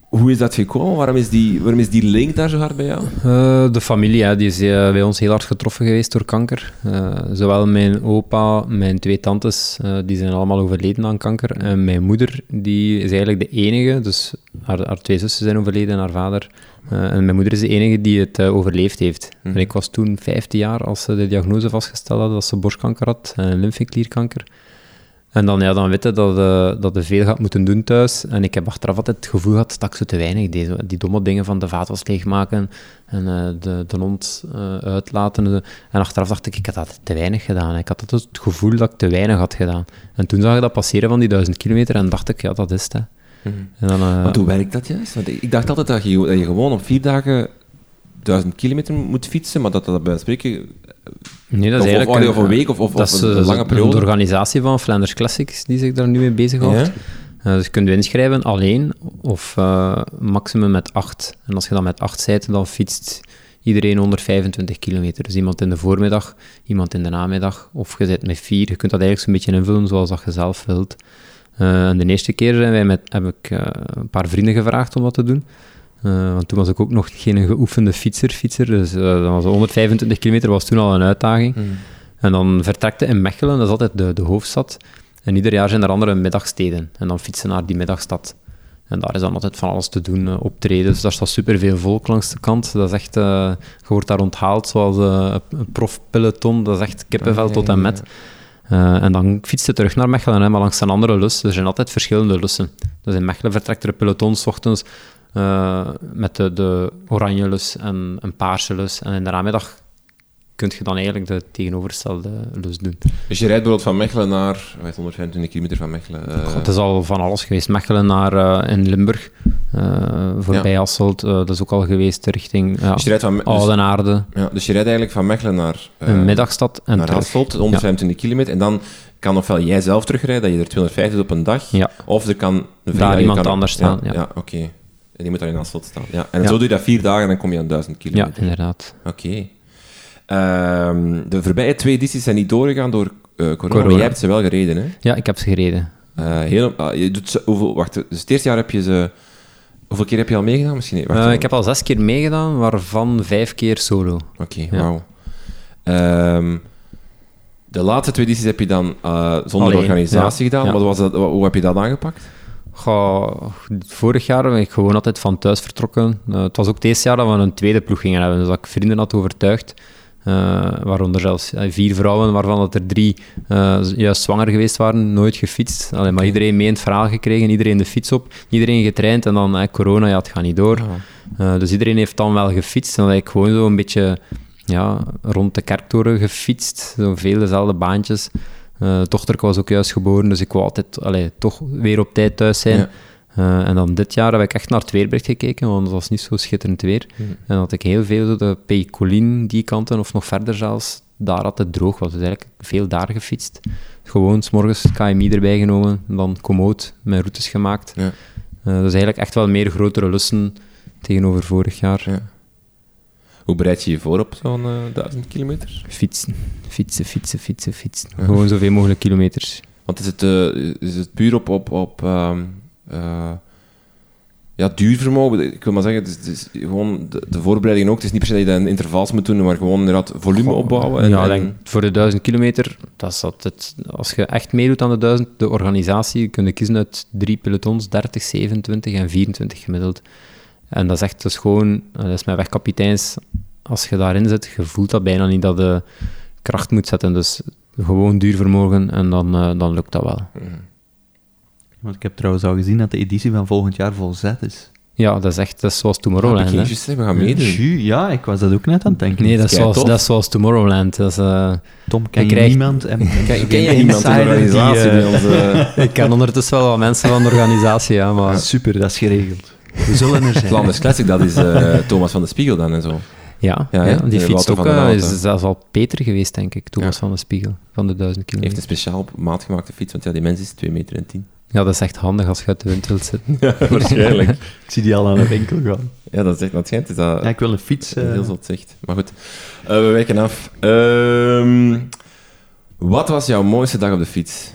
Hoe is dat gekomen? Waarom is die, waarom is die link daar zo hard bij jou? Eh, de familie hè, die is eh, bij ons heel hard getroffen geweest door kanker. Eh, zowel mijn opa, mijn twee tantes, eh, die zijn allemaal overleden aan kanker. En mijn moeder, die is eigenlijk de enige, dus haar, haar twee zussen zijn overleden en haar vader. Eh, en mijn moeder is de enige die het eh, overleefd heeft. En ik was toen 15 jaar als ze de diagnose vastgesteld hadden dat ze borstkanker had en lymfeklierkanker. En dan, ja, dan weet je dat, eh, dat veel gaat moeten doen thuis. En ik heb achteraf altijd het gevoel gehad dat ik zo te weinig deed. Die domme dingen van de vaatwas leegmaken en eh, de, de hond eh, uitlaten. En achteraf dacht ik, ik had dat te weinig gedaan. Ik had altijd het gevoel dat ik te weinig had gedaan. En toen zag ik dat passeren van die duizend kilometer en dacht ik, ja, dat is het. hè. En dan, eh, Want hoe werkt dat juist? Want ik dacht altijd dat je, dat je gewoon op vier dagen duizend kilometer moet fietsen, maar dat dat bij spreken... nee, dat Of, is of, eigenlijk of een week of, of, dat of is, een, eh, lange periode. organisatie van Flanders Classics die zich daar nu mee bezighoudt. Ja? Eh, dus je kunt je inschrijven alleen of eh, maximum met acht. En als je dan met acht bent, dan fietst iedereen 125 kilometer. Dus iemand in de voormiddag, iemand in de namiddag, of je zit met vier. Je kunt dat eigenlijk zo'n beetje invullen zoals dat je zelf wilt. Eh, en de eerste keer zijn wij met, heb ik eh, een paar vrienden gevraagd om dat te doen. Eh, want toen was ik ook nog geen geoefende fietser. fietser dus dan was 125 kilometer was toen al een uitdaging. Mm. En dan vertrekte in Mechelen, dat is altijd de, de hoofdstad. En ieder jaar zijn er andere middagsteden. En dan fietsen naar die middagstad. En daar is dan altijd van alles te doen, optreden. Dus daar staat superveel volk langs de kant. Dat is echt, je wordt daar onthaald zoals een profpeloton. Dat is echt kippenvel tot ja, en ja, Eh, en dan fietst je terug naar Mechelen, hè, maar langs een andere lus. Er zijn altijd verschillende lussen. Dus in Mechelen vertrekt er een peloton s ochtends eh, met de, de oranje lus en een paarse lus. En in de namiddag kun je dan eigenlijk de tegenovergestelde lus doen. Dus je rijdt bijvoorbeeld van Mechelen naar... Wat, 125 kilometer van Mechelen. eh, God, het is al van alles geweest. Mechelen naar eh, in Limburg, eh, voorbij Hasselt. eh, dat is ook al geweest richting ja, dus je rijdt van... Dus, Oudenaarde. ja, dus je rijdt eigenlijk van Mechelen naar... eh, een middagstad en naar. Hasselt, 125 kilometer. En dan kan ofwel jij zelf terugrijden, dat je er 250 doet op een dag. Ja. Of er kan... Een Daar iemand kan- anders staan, ja. oké. En die moet dan in Hasselt staan. Ja. En Ja. zo doe je dat vier dagen en dan kom je aan 1000 Ja, kilometer. inderdaad. Oké. Ehm, de voorbije twee edities zijn niet doorgegaan door eh, corona, maar Corona. jij hebt ze wel gereden, hè? Ja, ik heb ze gereden. Eh, heel, ah, je doet ze, hoeveel, wacht, dus het eerste jaar heb je ze... Hoeveel keer heb je al meegedaan? Misschien. Wacht Eh, ik heb al zes keer meegedaan, waarvan vijf keer solo. Oké, Ja. wauw. Ehm, de laatste twee edities heb je dan zonder Alleen, organisatie ja. gedaan. Ja. Wat was dat, hoe heb je dat aangepakt? Goh, vorig jaar ben ik gewoon altijd van thuis vertrokken. Het was ook het eerste jaar dat we een tweede ploeg gingen hebben, dus dat ik vrienden had overtuigd. Eh, waaronder zelfs eh, vier vrouwen, waarvan dat er drie eh, juist zwanger geweest waren, nooit gefietst. Allee, maar iedereen mee in het verhaal gekregen, iedereen de fiets op, iedereen getraind en dan corona, ja, het gaat niet door. Eh, dus iedereen heeft dan wel gefietst en dat ik gewoon zo een beetje ja, rond de kerktoren gefietst. Zo veel dezelfde baantjes. Uh, dochter was ook juist geboren, dus ik wou altijd allee, toch weer op tijd thuis zijn. Ja. Uh, en dan dit jaar heb ik echt naar het weerbericht gekeken, want het was niet zo schitterend weer. Mhm. En had ik heel veel de Pecolin, die kanten, of nog verder zelfs, daar had het droog was. Dus eigenlijk veel daar gefietst. Gewoon, s'morgens KMI erbij genomen, en dan Komoot, mijn routes gemaakt. Ja. Uh, dus eigenlijk echt wel meer grotere lussen tegenover vorig jaar. Ja. Hoe bereid je je voor op zo'n uh, duizend kilometer? Fietsen, fietsen, fietsen, fietsen, fietsen. Ja. Gewoon zoveel mogelijk kilometers. Want is het, uh, is het puur op, op, op um, uh, ja, duurvermogen? Ik wil maar zeggen, het is, het is gewoon de, de, voorbereiding ook. Het is niet per se dat je dat in intervals moet doen, maar gewoon inderdaad volume opbouwen. En, ja, en... denk voor de duizend kilometer, dat is altijd, als je echt meedoet aan de duizend, de organisatie, kun je kiezen uit drie pelotons, 30, 27 en 24 gemiddeld. En dat is echt dus gewoon, dat is mijn wegkapiteins, als je daarin zit, je voelt dat bijna niet dat je kracht moet zetten. Dus gewoon duurvermogen en dan, uh, dan lukt dat wel. Mhm. Want ik heb trouwens al gezien dat de editie van volgend jaar volzet is. Ja, dat is echt dat is zoals Tomorrowland. Ja, we gaan meedoen. Ja, ik was dat ook net aan het denken. Nee, dat is, zoals, dat is zoals Tomorrowland. Dat is, uh, Tom, ken je krijgt... niemand? En, *laughs* ken, ken je niemand in de organisatie? Die, uh... onze... ik ken ondertussen wel wat mensen van de organisatie, ja, maar... Super, dat is geregeld. We zullen er zijn. *laughs* Flanders Classic, dat is uh, Thomas van de Spiegel dan en zo. Ja, ja, ja die fietst ook, is zelfs al Peter geweest, denk ik, Thomas ja. van de Spiegel, van de duizend Hij kilometer. heeft een speciaal op maat gemaakte fiets, want ja, die mens is 2 meter en 10. Ja, dat is echt handig als je uit de wind wilt zitten. ja, *laughs* waarschijnlijk. ik zie die al aan de winkel gaan. Ja, dat is echt, dat schijnt. Is dat ja, ik wil een fiets. Uh... Heel zot zegt. Maar goed, uh, we wijken af. Uh, wat was jouw mooiste dag op de fiets?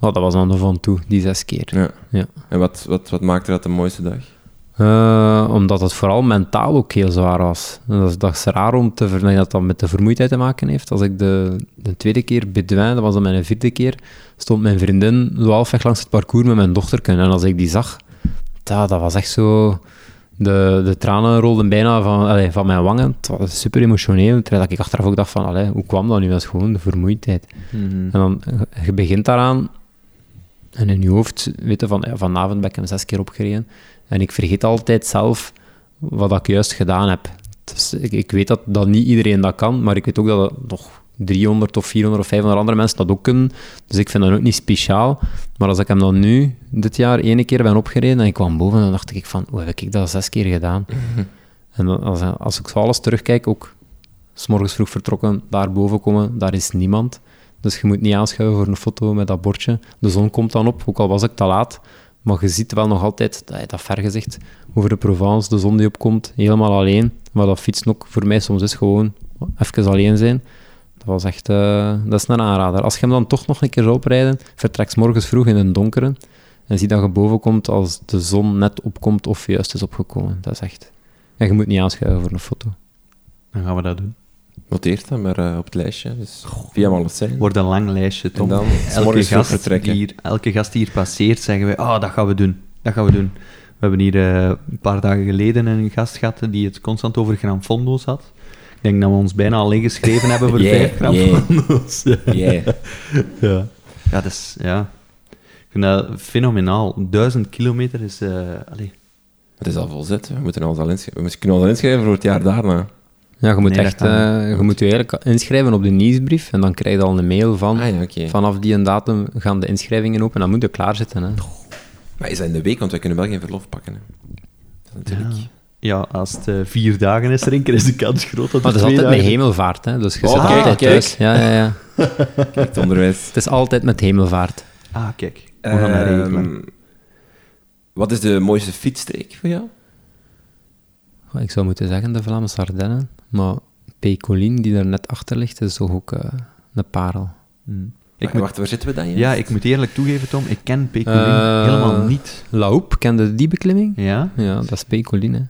Oh, dat was aan de Van Toe, die zes keer. Ja. ja. En wat, wat, wat maakte dat de mooiste dag? Uh, omdat het vooral mentaal ook heel zwaar was. Dat is, dat is raar om te ver... dat dat met de vermoeidheid te maken heeft. Als ik de, de tweede keer Bedouin, dat was dan mijn vierde keer, stond mijn vriendin zo halfweg langs het parcours met mijn dochter. En als ik die zag, dat, dat was echt zo... De, de tranen rolden bijna van, allee, van mijn wangen. Het was super emotioneel. Terwijl ik achteraf ook dacht van, allee, hoe kwam dat nu? Dat is gewoon de vermoeidheid. Mm -hmm. En dan, je begint daaraan en in je hoofd weten van, ja, vanavond ben ik hem zes keer opgereden. En ik vergeet altijd zelf wat ik juist gedaan heb. Dus ik, ik, weet dat, dat niet iedereen dat kan, maar ik weet ook dat nog 300 of 400 of 500 andere mensen dat ook kunnen. Dus ik vind dat ook niet speciaal. Maar als ik hem dan nu, dit jaar, ene keer ben opgereden en ik kwam boven, dan dacht ik van, hoe heb ik dat zes keer gedaan? Mm -hmm. En dan, als, als ik zo alles terugkijk, ook s'morgens vroeg vertrokken, daar boven komen, daar is niemand. Dus je moet niet aanschuiven voor een foto met dat bordje. De zon komt dan op, ook al was ik te laat. Maar je ziet wel nog altijd dat, dat vergezicht over de Provence, de zon die opkomt, helemaal alleen. Maar dat fietsen ook voor mij soms is gewoon even alleen zijn. Dat was echt, uh, dat is een aanrader. Als je hem dan toch nog een keer oprijden, vertrek morgens vroeg in een donkere en zie dat je boven komt als de zon net opkomt of juist is opgekomen. Dat is echt... En je moet niet aanschuiven voor een foto. Dan gaan we dat doen. Noteer dat maar uh, op het lijstje. Dus via. Wordt een lang lijstje, Tom. En dan elke gast, die hier, elke gast die hier passeert, zeggen wij, oh, dat gaan we doen. Dat gaan we doen. We hebben hier uh, een paar dagen geleden een gast gehad die het constant over gramfondo's had. Ik denk dat we ons bijna al ingeschreven hebben voor *laughs* Yeah, vijf gramfondo's. *laughs* Yeah. ja. ja, dat is... Ja. Ik vind dat fenomenaal. Duizend kilometer is... Uh, allee. Het is al volzet. We moeten ons al inschrijven. We kunnen ons al inschrijven voor het jaar daarna. Ja, je moet Nee, echt uh, je moet je eigenlijk inschrijven op de nieuwsbrief en dan krijg je al een mail van Ah ja, vanaf die en datum gaan de inschrijvingen open. Dan moet je klaarzitten. Hè. Maar is dat in de week? Want wij kunnen wel geen verlof pakken. Hè. Natuurlijk... Ja. Ja, als het eh, vier dagen is, Rinker, is de kans groot dat Maar het is altijd met hemelvaart, hè. dus je Oh, zit kijk, altijd kijk. thuis. Ja, ja, ja. *laughs* Kijk, het onderwijs. Het is altijd met hemelvaart. Ah, kijk. We gaan. Ehm, wat is de mooiste fietsstreek voor jou? Ik zou moeten zeggen de Vlaamse Ardennen, maar Pécolin, die daar net achter ligt, is toch ook eh, een parel. Hmm. Ik moet, wacht, waar zitten we dan? Jens? ja, ik moet eerlijk toegeven, Tom, ik ken Pecolin Eh, helemaal niet. La Houpe, kende die beklimming? Ja? Ja, dat is Pécolin, hè.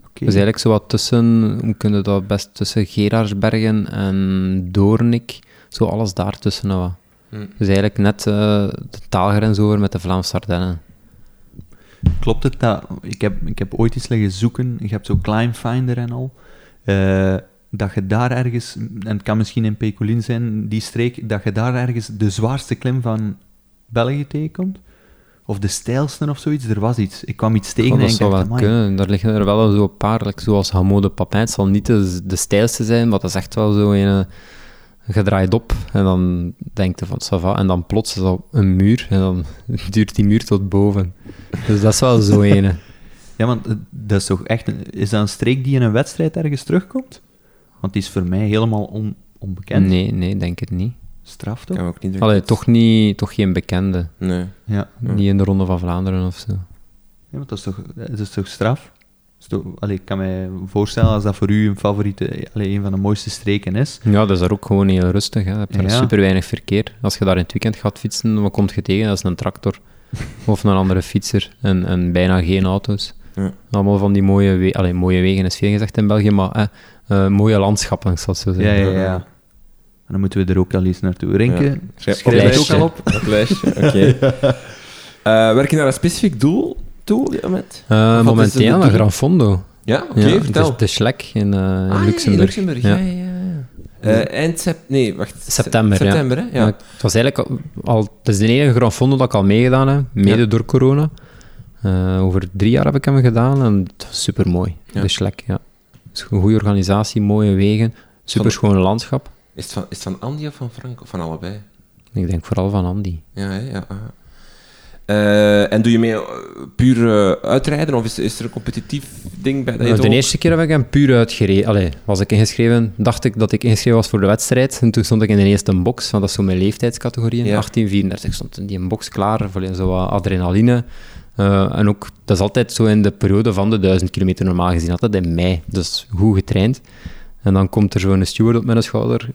Oké. Dus eigenlijk zo wat tussen, hoe kun je dat best, tussen Gerardsbergen en Doornik, zo alles daartussen. nou wat. Hm. Dus eigenlijk net eh, de taalgrens over met de Vlaamse Ardennen. Klopt het dat... Ik heb, ik heb ooit eens liggen zoeken, je hebt zo Climbfinder en al, eh, dat je daar ergens, en het kan misschien in Pecolin zijn, die streek, dat je daar ergens de zwaarste klim van België tegenkomt. of de stijlste of zoiets. Er was iets. Ik kwam iets tegen Oh, en dat ik zou dacht, wel kunnen. Daar liggen er wel zo een paar, zoals Hamo de Papin. Het zal niet de, de stijlste zijn, maar dat is echt wel zo een... gedraaid op en dan denkt je van ça va, en dan plots is dat een muur en dan *laughs* duurt die muur tot boven. Dus dat is wel zo *laughs* ene. Ja, want eh, dat is toch echt... een- is dat een streek die in een wedstrijd ergens terugkomt? Want die is voor mij helemaal on- onbekend. Nee, nee, denk het niet. Straf toch? Kan ook niet Allee, toch, niet, toch geen bekende. Nee. Ja. Ja. Niet in de Ronde van Vlaanderen of zo. Ja, want dat is toch, dat is toch straf? Allee, ik kan me voorstellen als dat voor u een favoriete, allee, een van de mooiste streken is. Ja, dat is daar ook gewoon heel rustig. Hè. Je hebt daar Ja. super weinig verkeer. Als je daar in het weekend gaat fietsen, wat komt je tegen? Dat is een tractor *laughs* of een andere fietser en, en bijna geen auto's. Ja. Allemaal van die mooie, we allee, mooie wegen is veel gezegd in België, maar eh, eh, mooie landschappen, het zo Ja, zeggen. ja, ja. En dan moeten we er ook al eens naartoe. Renke, Ja. Schrijf- schrijf het ook al op? Lijstje, oké. *laughs* Eh, werk je naar een specifiek doel toe op dit moment? Eh, Of wat is de momenteel naar? Gran Fondo. Ja, oké, ja, vertel. De, de Schlek in, eh, in Ah, ja, in Luxemburg. Ja, Ja. ja, ja. Eh, eind sept... Nee, wacht. September, ja. September, hè? Ja. Ja. het was eigenlijk al, al- het is de enige Gran Fondo dat ik al meegedaan heb, mede Ja. door corona. Eh, over drie jaar heb ik hem gedaan en het was super mooi. Ja. De Schlek, ja. Het is een goede organisatie, mooie wegen, super schoon landschap. Is, het van, is het van Andy of van Frank? Of van allebei? Ik denk vooral van Andy. Ja, hè, ja. aha. Eh, en doe je mee eh, puur eh, uitrijden of is, is er een competitief ding bij? Dat je Nou, de ook- eerste keer heb ik hem puur uitgereden. Allee, was ik ingeschreven, dacht ik dat ik ingeschreven was voor de wedstrijd. En toen stond ik in de eerste box, want dat is zo mijn leeftijdscategorieën. Ja. 18, 34 stond in die box klaar voor zo wat adrenaline. En ook, dat is altijd zo in de periode van de 1000 kilometer normaal gezien, altijd in mei. Dus goed getraind. En dan komt er zo'n steward op mijn schouder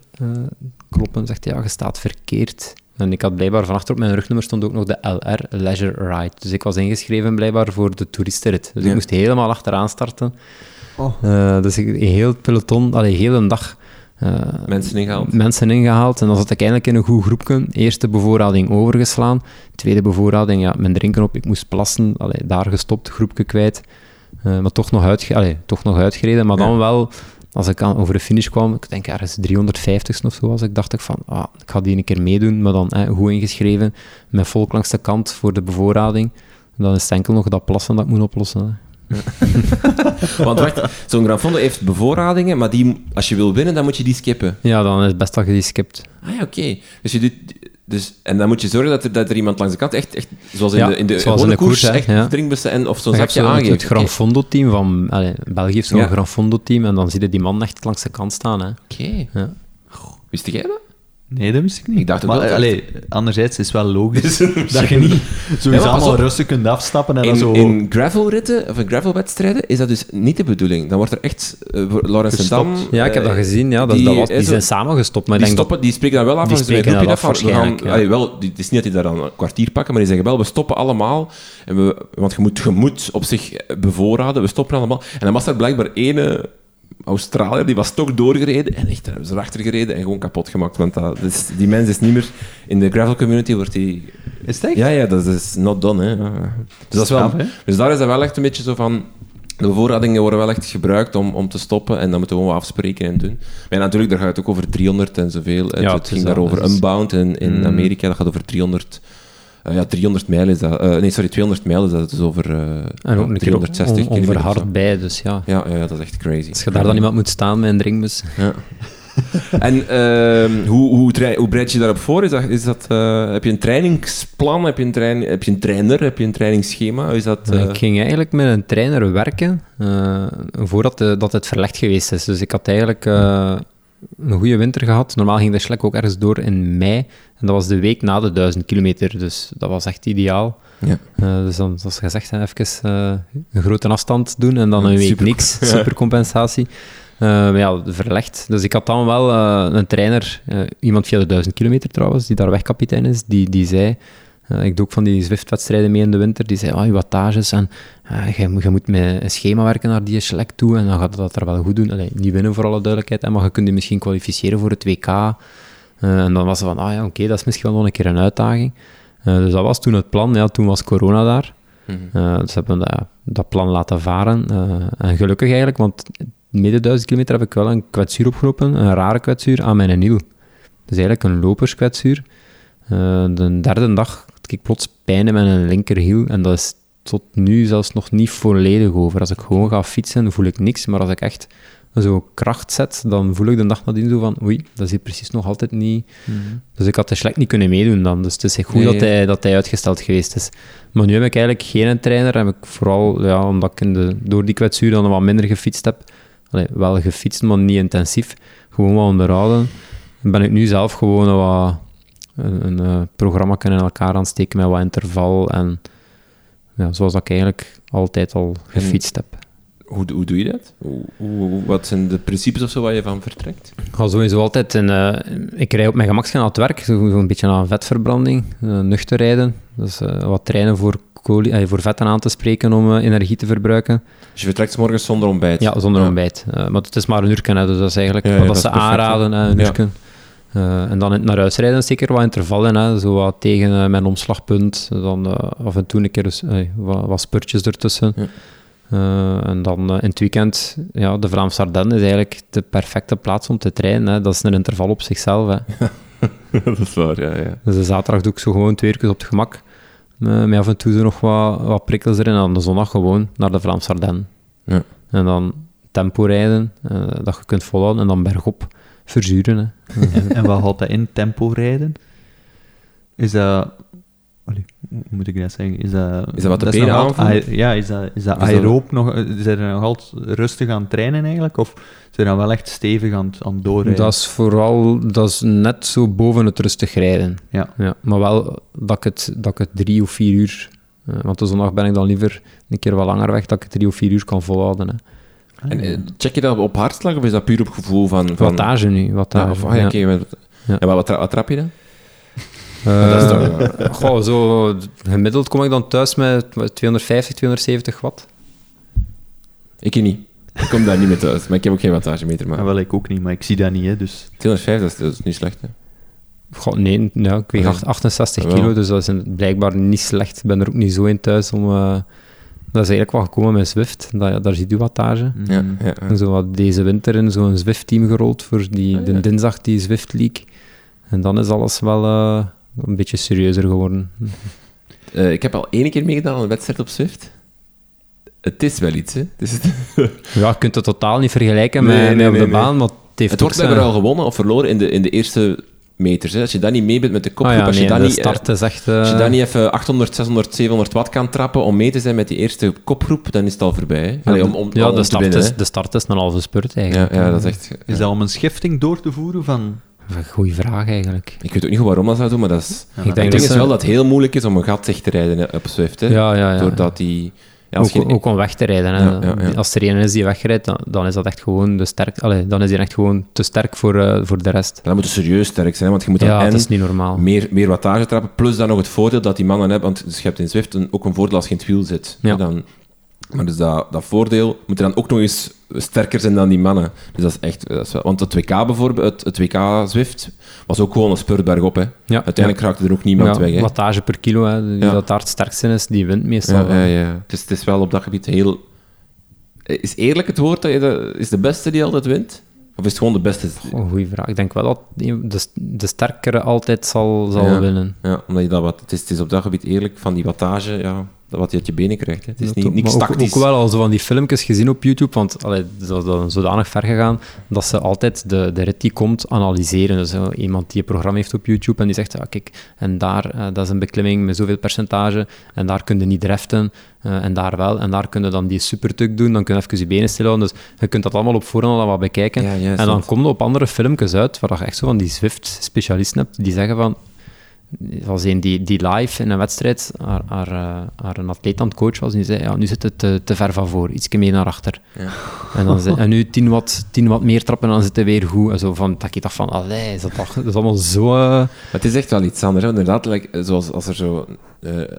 kloppen en zegt, ja, je staat verkeerd. En ik had blijkbaar van achter op mijn rugnummer stond ook nog de LR, Leisure Ride. Dus ik was ingeschreven blijkbaar voor de toeristenrit. Dus Ja. ik moest helemaal achteraan starten. Oh. Eh, dus ik, heel het peloton, allee, heel een dag eh, Mensen ingehaald. mensen ingehaald. En dan zat ik eigenlijk in een goed groepje. Eerste bevoorrading overgeslaan. Tweede bevoorrading, ja, mijn drinken op. Ik moest plassen. Allee, daar gestopt, groepje kwijt. Eh, maar toch nog, uitge allee, toch nog uitgereden. Maar dan wel, als ik aan, over de finish kwam, ik denk ergens 350 of zo was, ik dacht ik van, ah, ik ga die een keer meedoen. Maar dan eh, goed ingeschreven, met volk langs de kant voor de bevoorrading. En dan is het enkel nog dat plassen dat ik moet oplossen. hè. *laughs* Want wacht, zo'n Gran Fondo heeft bevoorradingen, maar die, als je wil winnen, dan moet je die skippen. Ja, dan is het best dat je die skipt. Ah ja, oké. Dus je doet... Dus, en dan moet je zorgen dat er, dat er iemand langs de kant echt, echt zoals in Ja, de, in de zoals in gewone de koers, echt ja. drinkbussen en of zo'n Je zakje zo het- aangeeft. Het Gran Fondo-team van... Allee, België heeft zo'n Ja. Gran Fondo-team en dan zie je die man echt langs de kant staan. Hè. Oké. Ja. Wist jij dat? Nee, dat wist ik niet. Ik dacht ook maar, wel dat- allee, anderzijds is het wel logisch *laughs* dat je niet *laughs* sowieso Ja, allemaal op. rustig kunt afstappen en dan In, zo... in gravelritten of in gravelwedstrijden is dat dus niet de bedoeling. Dan wordt er echt uh, Laurens Gestopt. Dam... Ja, ik heb dat eh, gezien. Ja, dat, die, dat was, die zijn samengestopt. Maar Die, ik denk stoppen, die spreken dan wel af die spreken dat af. gaan, waarschijnlijk, ja. allee, wel, die- het is niet dat die daar dan een kwartier pakken, maar die zeggen wel, we stoppen allemaal. En we, want je moet, je moet op zich bevoorraden, we stoppen allemaal. En dan was er blijkbaar ene Australiër, die was toch doorgereden en echt, daar hebben ze erachter gereden en gewoon kapot gemaakt. Want dat, dus die mens is niet meer... In de gravel community wordt die... Is het echt? Ja, ja, dat is not done, hè. Dus, dat is wel, dus daar is dat wel echt een beetje zo van... De bevoorradingen worden wel echt gebruikt om, om te stoppen en dan moeten we gewoon afspreken en doen. Maar ja, natuurlijk, daar gaat het ook over 300 en zoveel. Het, Ja, het het ging is daar dat, over het is- Unbound in, in Mm. Amerika, dat gaat over 300... eh, ja, 300 mijl is dat. eh, nee, sorry, 200 mijl is dat. Het is over eh, En ook ja, een keer 360 on, kilometer. of zo. onverhard bij, dus ja. Ja, ja, dat is echt crazy. Als je daar dan iemand moet staan met een drinkbus... Ja. en ehm, hoe, hoe, trei- hoe bereid je daarop voor? Is dat, is dat, heb je een trainingsplan? Heb je een, trein, heb je een trainer? Heb je een trainingsschema? Is dat, Ik ging eigenlijk met een trainer werken voordat de, dat het verlegd geweest is. Dus ik had eigenlijk een goede winter gehad. Normaal ging de Schlek ook ergens door in mei. En dat was de week na de 1000 kilometer. Dus dat was echt ideaal. Ja. Eh, dus dan, zoals gezegd, even eh, een grote afstand doen en dan een week super- niks. *laughs* Supercompensatie. Eh, maar ja, verlegd. Dus ik had dan wel een trainer, iemand via de 1000 kilometer trouwens, die daar wegkapitein is, die, die zei... eh, ik doe ook van die Zwift-wedstrijden mee in de winter. Die zei, ah, je wattages en eh, je, moet- je moet met een schema werken naar die select toe en dan gaat dat er wel goed doen. Allee, niet winnen voor alle duidelijkheid, hè, maar je kunt je misschien kwalificeren voor het WK. Eh, en dan was ze van, ah ja, oké, dat is misschien wel nog een keer een uitdaging. Dus dat was toen het plan. Ja, toen was corona daar. Mhm. Eh, dus hebben we dat, dat plan laten varen. En gelukkig eigenlijk, want midden duizend kilometer heb ik wel een kwetsuur opgelopen, een rare kwetsuur aan mijn niel. Dus eigenlijk een loperskwetsuur. De derde dag, ik plots pijn in mijn linkerhiel. En dat is tot nu zelfs nog niet volledig over. Als ik gewoon ga fietsen, voel ik niks. Maar als ik echt zo kracht zet, dan voel ik de dag nadien zo van, oei, dat hier precies nog altijd niet... Dus ik had er slecht niet kunnen meedoen dan. Dus het is goed Nee, dat, hij, dat hij uitgesteld geweest is. Maar nu heb ik eigenlijk geen trainer. Heb ik vooral, ja, omdat ik in de, door die kwetsuur dan wat minder gefietst heb. Allee, wel gefietst, maar niet intensief. Gewoon wat onderhouden. Dan ben ik nu zelf gewoon wat, een, een eh, programma kunnen in elkaar aansteken met wat interval. En ja, zoals ik eigenlijk altijd al gefietst heb. Hoe, hoe doe je dat? Hoe, hoe- wat zijn de principes of zo waar je van vertrekt? Ik ga sowieso altijd in, eh, ik rij op mijn gemak naar het werk, zo, zo een beetje aan vetverbranding, eh, nuchter rijden. Dus eh, wat trainen voor, kolie, voor vetten aan te spreken om energie te verbruiken. Dus je vertrekt morgens zonder ontbijt? Ja, zonder Ja. ontbijt. Maar het is maar een uur, hè, dus dat is eigenlijk Ja, wat dat ze is aanraden, een Ja. Eh, en dan in- naar huis rijden zeker wat intervallen, hè, zo wat tegen eh, mijn omslagpunt. Dan eh, af en toe een keer dus, wat, wat spurtjes ertussen. Ja. En dan in het weekend, ja, de Vlaamse Ardennen is eigenlijk de perfecte plaats om te trainen. Hè. Dat is een interval op zichzelf. Hè. *laughs* dat is waar, ja. ja. Dus de zaterdag doe ik zo gewoon twee uur op het gemak. Met af en toe zo nog wat, wat prikkels erin. En dan de zondag gewoon naar de Vlaamse Ardennen. Ja. En dan tempo rijden, dat je kunt volhouden. En dan bergop verzuren. Hè. En, en wat houdt dat in, tempo rijden? Is dat... Allee, hoe moet ik dat zeggen? Is dat, Is dat wat de benen aanvoelt? ae- Ja, is dat, is dat Is dat- aeroob nog... Zijn er nog altijd rustig aan het trainen eigenlijk? Of zijn dan wel echt stevig aan, het- aan het doorrijden? Dat is vooral dat is net zo boven het rustig rijden. Ja. Ja, maar wel dat ik, het, dat ik het drie of vier uur... eh, want de zondag ben ik dan liever een keer wat langer weg, dat ik het drie of vier uur kan volhouden. Hè. Ah, En ja. eh, check je dat op hartslag of is dat puur op gevoel van... van Wattage nu. Wattage, Ja, of, ah, ja, ja. oké, wat- Ja. En wat, wat, tra- wat trap je dan? Eh, dat is toch- goh, zo gemiddeld kom ik dan thuis met wat, 250, 270 watt. Ik niet. Ik kom daar niet mee thuis, maar ik heb ook geen wattagemeter. Maar Ah, wel, ik ook niet, maar ik zie dat niet, hè, dus... 250, dat is, dat is niet slecht, hè. Goh, nee, ja, ik weeg Ja. acht- 68 Wel. kilo, dus dat is een- blijkbaar niet slecht. Ik ben er ook niet zo in thuis om... eh, dat is eigenlijk wel gekomen met Zwift. Dat, daar ziet u wattage. Ja, ja, ja. En zo wat deze winter in zo'n Zwift-team gerold voor die, Ah, de dinsdag die Zwift League. En dan is alles wel eh, een beetje serieuzer geworden. *laughs* Eh, ik heb al één keer meegedaan aan een wedstrijd op Swift. Het is wel iets, hè. Het, is, *laughs* Ja, je kunt het totaal niet vergelijken Nee, met, nee, met op de nee. baan, maar het heeft het wordt zijn- al gewonnen of verloren in de, in de eerste meters. Hè. Als je dat niet mee bent met de Ah kopgroep, ja, als, je nee, dat de niet, eh, echt... eh, als je dat niet even 800, 600, 700 watt kan trappen om mee te zijn met die eerste kopgroep, dan is het al voorbij. Allee, om, om, ja, om de te start, is, hè. de start is een halve spurt Ja, eigenlijk. ja, dat is echt... Is ja. dat om een schifting door te voeren van... Een goede vraag eigenlijk. Ik weet ook niet goed waarom dat zou doen, maar dat is... Ja, Ik denk dat is wel dat het heel moeilijk is om een gat dicht te rijden op Swift. Hè. Ja, ja, ja. Doordat die... Ja, ook, je, ook om weg te rijden. Hè. Ja. Als er een is die wegrijdt, dan, dan is dat echt gewoon de sterk. Allee, dan is die echt gewoon te sterk voor, eh, voor de rest. dan moet je serieus sterk zijn, want je moet dan is niet normaal. meer, meer wattage trappen, plus dan nog het voordeel dat die mannen hebben, want dus je hebt in Zwift een, ook een voordeel als je in het wiel zit. Dan, maar dus dat, dat voordeel moet er dan ook nog eens sterker zijn dan die mannen. Dus dat is echt... Dat is wel, want het WK bijvoorbeeld, het, het WK Zwift, was ook gewoon een spurtberg op. Hè. Ja, Uiteindelijk raakte er ook niemand ja, weg. Hè. wattage per kilo, hè, die Ja. dat daar het sterkste is, die wint meestal. Ja, ja, ja. Dus het is wel op dat gebied heel... Is eerlijk het woord dat je de, is de beste die altijd wint? Of is het gewoon de beste? Goeie vraag. Ik denk wel dat de, de sterkere altijd zal, zal winnen. Ja, omdat je dat wat... Het is, het is op dat gebied eerlijk van die wattage, ja, wat je uit je benen krijgt. Hè. Het is niet, toch, niks maar ook, tactisch. ook wel al zo van die filmpjes gezien op YouTube, want allee, dat is dan zodanig ver gegaan dat ze altijd de, de rit die komt analyseren. Dus eh, iemand die een programma heeft op YouTube en die zegt, ja, kijk, en daar, eh, dat is een beklimming met zoveel percentage, en daar kun je niet dreften, eh, en daar wel, en daar kun je dan die supertuk doen, dan kun je even je benen stilhouden. Dus je kunt dat allemaal op voorhand al wat bekijken. Ja, en dan want- kom je op andere filmpjes uit, waar je echt zo van die Zwift-specialisten hebt, die zeggen van, als een die, die live in een wedstrijd haar, haar, eh, haar een atleet aan het coach was, en die zei, ja, nu zit het te, te ver van voor, iets meer naar achter. Ja. En, dan zei, en nu 10 watt, 10 watt meer trappen, en dan zit het weer goed. En zo van, dat ik dacht van, allee, is dat, toch, dat is allemaal zo... eh, Maar het is echt wel iets anders. Hè. want Inderdaad, like, zoals als er zo... eh, eh,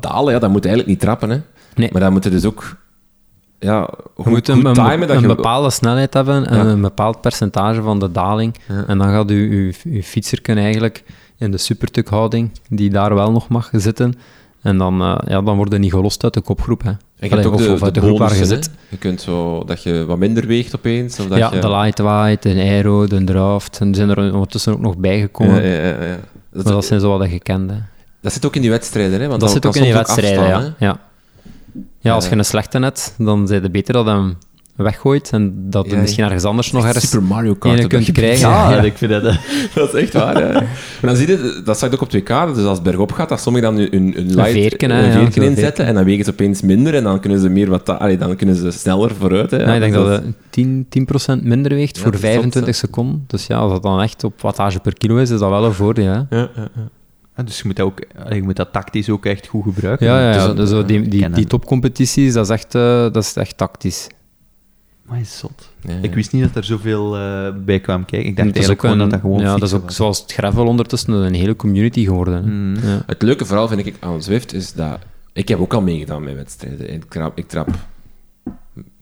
dalen, ja, dat moet je eigenlijk niet trappen. Hè. Nee. Maar dan moet je dus ook... Ja, goed, Je moet een, goed een, timen dat een je... bepaalde snelheid hebben en Ja. een bepaald percentage van de daling. Ja. En dan gaat u, uw, uw fietser kunnen eigenlijk in de supertukhouding, die daar wel nog mag zitten. En dan, eh, ja, dan worden niet gelost uit de kopgroep. Hè. En je hebt ook of, de, of uit de de groep waar je zit. Je kunt zo... Dat je wat minder weegt opeens. Of dat Ja, je, de lightweight, de aero, de draft. En zijn er ondertussen ook nog bijgekomen. Ja, ja, ja, ja. Dat, Maar dat zijn zo wat de gekende. Dat zit ook in die wedstrijden, hè? Want dat zit ook in die wedstrijden, ja. afstaan, ja. Ja, als je een slechte net, dan is het beter dat je hem weggooit en dat je Ja, misschien ergens anders nog ergens Super Mario Kart. kunt krijgen. Ja, Ja. ik vind dat... *laughs* Dat is echt waar, hè. Maar dan zie je, dat zag je ook op 2K, dus als het bergop gaat, dat sommigen dan een, een, een light, veerken, hè, een veerken zo'n inzetten veerken. en dan wegen ze opeens minder en dan kunnen ze meer wat... Allee, dan kunnen ze sneller vooruit, hè. Ja, ik denk Dus dat het 10, 10% minder weegt Ja, voor dat is zot, 25 seconden. Dus ja, als dat dan echt op wattage per kilo is, is dat wel een voordeel. Hè? Ja, ja, dus je moet, dat ook, je moet dat tactisch ook echt goed gebruiken. Ja, ja, is ja. een- Dus zo die, die, die topcompetities, dat is echt, eh, dat is echt tactisch. Maar is zot. Ja, ja. Ik wist niet dat er zoveel eh, bij kwam kijken. Ik dacht Dat is eigenlijk ook gewoon een- dat dat gewoon ja, dat is ook was. zoals het gravel ondertussen een hele community geworden. hè. Mm. Ja. Het leuke vooral vind ik aan Zwift is dat... Ik heb ook al meegedaan met wedstrijden. Ik trap, ik trap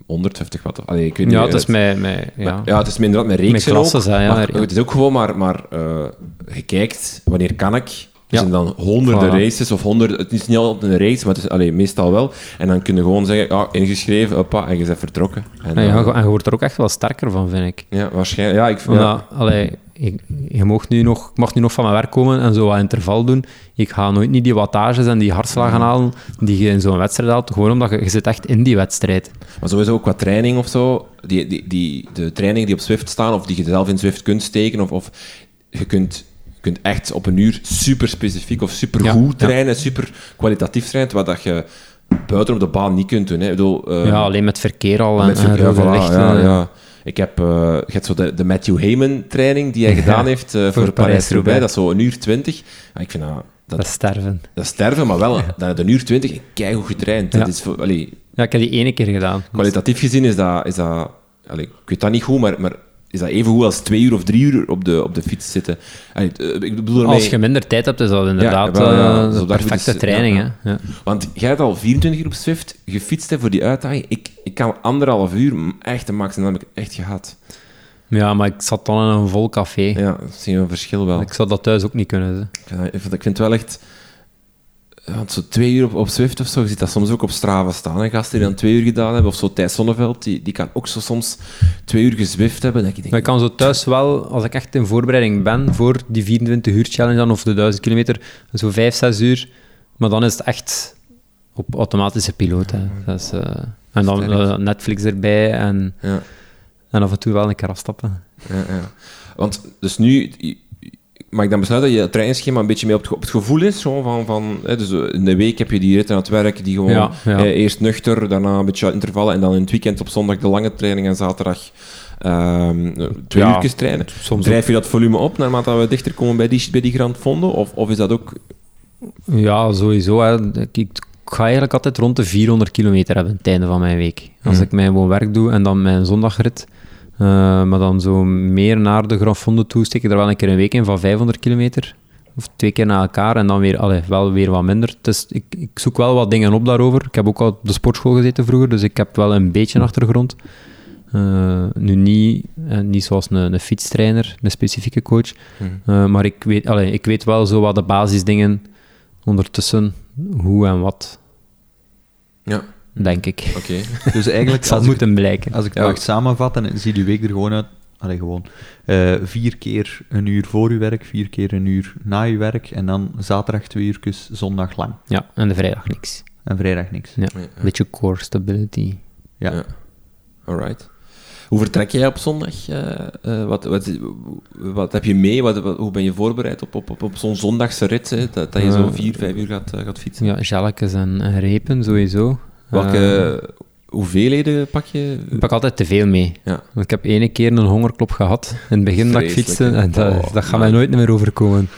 150 watt. Allee, ik weet niet Ja, het is met, met, ja. Ja, het is minder met reeksen Met klasses, ook, hè, ja. maar Ja. het is ook gewoon maar, maar eh, je kijkt, wanneer kan ik? Er zijn dan honderden Voilà. races of honderden, het is niet altijd een race, maar het is allee, meestal wel. En dan kun je gewoon zeggen, ja, ingeschreven, hoppa, en je bent vertrokken. En, Ja, ja, dan- en je wordt er ook echt wel sterker van, vind ik. ja, waarschijnlijk. Ja, ik, ja, Omdat, allee, ik, je mag nu, nog, mag nu nog van mijn werk komen en zo wat interval doen. Ik ga nooit niet die wattages en die hartslagen halen die je in zo'n wedstrijd haalt, gewoon omdat je, je zit echt in die wedstrijd. Maar sowieso ook qua training of zo, die, die, die, de trainingen die op Zwift staan, of die je zelf in Zwift kunt steken, of, of je kunt, je kunt echt op een uur super specifiek of super goed trainen, super kwalitatief trainen, wat dat je buiten op de baan niet kunt doen. Hè. Ik bedoel, eh, ja, alleen met verkeer al en, met en verkeer, voilà, lichten. ja, ja. Ik heb, eh, je hebt zo de, de Matthew Heyman training die hij *laughs* gedaan heeft eh, voor, voor Parijs-Roubaix. Dat is zo een uur twintig. Ja, ik vind dat, dat, sterven. dat is sterven, maar wel *laughs* dat een uur twintig, keigoed getraind. Ja. Dat is voor, allee, Ja, ik heb die ene keer gedaan. kwalitatief gezien is dat, is dat allee, ik weet dat niet goed, maar, maar is dat even goed als twee uur of drie uur op de, op de fiets zitten. Allee, eh, ik bedoel ermee, Als je minder tijd hebt, is dat inderdaad wel, ja. eh, de daar perfecte training. ja, Hè? Ja. Want jij hebt al 24 uur op Zwift gefietst hè, voor die uitdaging. Ik, ik kan anderhalf uur, echt de max, en dan heb ik echt gehad. ja, maar ik zat dan in een vol café. Ja, dat zie je een verschil wel. Ik zou dat thuis ook niet kunnen. Hè. Dat- ik vind het wel echt... Want zo twee uur op, op Zwift of zo, je ziet dat soms ook op Strava staan. Hè? Gasten die dan twee uur gedaan hebben, of zo Thijs Sonneveld, die, die kan ook zo soms twee uur gezwift hebben. Dat ik denk, Maar ik kan zo thuis wel, als ik echt in voorbereiding ben voor die 24 uur challenge dan, of de 1000 kilometer, zo 5, 6 uur. Maar dan is het echt op automatische piloot. Hè. Dat is, eh, en dan eh, Netflix erbij en, Ja, en af en toe wel een keer afstappen. ja, ja. Want, dus nu... Mag ik dan besluiten dat je trainingsschema een beetje meer op het, op het gevoel is? Zo, van, van, hè, dus eh, in de week heb je die ritten aan het werk, die gewoon Ja, ja. eh, eerst nuchter, daarna een beetje intervallen, en dan in het weekend op zondag de lange training en zaterdag ehm, twee Ja, uurtjes trainen. Soms Drijf je dat volume op naarmate we dichter komen bij die, bij die Grand Fondo? Of, of is dat ook... Ja, sowieso. Hè. Ik, ik ga eigenlijk altijd rond de 400 kilometer hebben het einde van mijn week. Als Mhm. ik mijn gewoon werk doe en dan mijn zondagrit. Eh, maar dan zo meer naar de Grand Fondo toe steek ik er wel een keer een week in van 500 kilometer. Of twee keer na elkaar en dan weer, allee, wel weer wat minder. Dus ik, ik zoek wel wat dingen op daarover. Ik heb ook al op de sportschool gezeten vroeger, dus ik heb wel een beetje achtergrond. Eh, nu niet, eh, niet zoals een, een fietstrainer, een specifieke coach. Eh, maar ik weet, allee, ik weet wel zo wat de basisdingen ondertussen, hoe en wat, Ja, denk ik. oké. Dus eigenlijk, *laughs* zal als ik, moeten blijken. als ik het Ja. mag samenvatten, dan ziet uw week er gewoon uit... Allee, gewoon. eh, vier keer een uur voor uw werk, vier keer een uur na uw werk, en dan zaterdag twee uurtjes, zondag lang. Ja, en de vrijdag niks. En vrijdag niks. Ja, een beetje core stability. Ja. Ja. Alright. Hoe vertrek jij op zondag? Eh, eh, wat, wat, wat heb je mee? Wat, wat- hoe ben je voorbereid op, op, op, op zo'n zondagse rit? Hè? Dat, dat je zo vier, vijf uur gaat, gaat fietsen? Ja, gelletjes en, en repen sowieso. Welke Eh, hoeveelheden pak je? ik pak altijd te veel mee. Ja. Want ik heb ene keer een hongerklop gehad in het begin dat ik fietste. En dat, Oh, dat gaat mij nooit meer overkomen.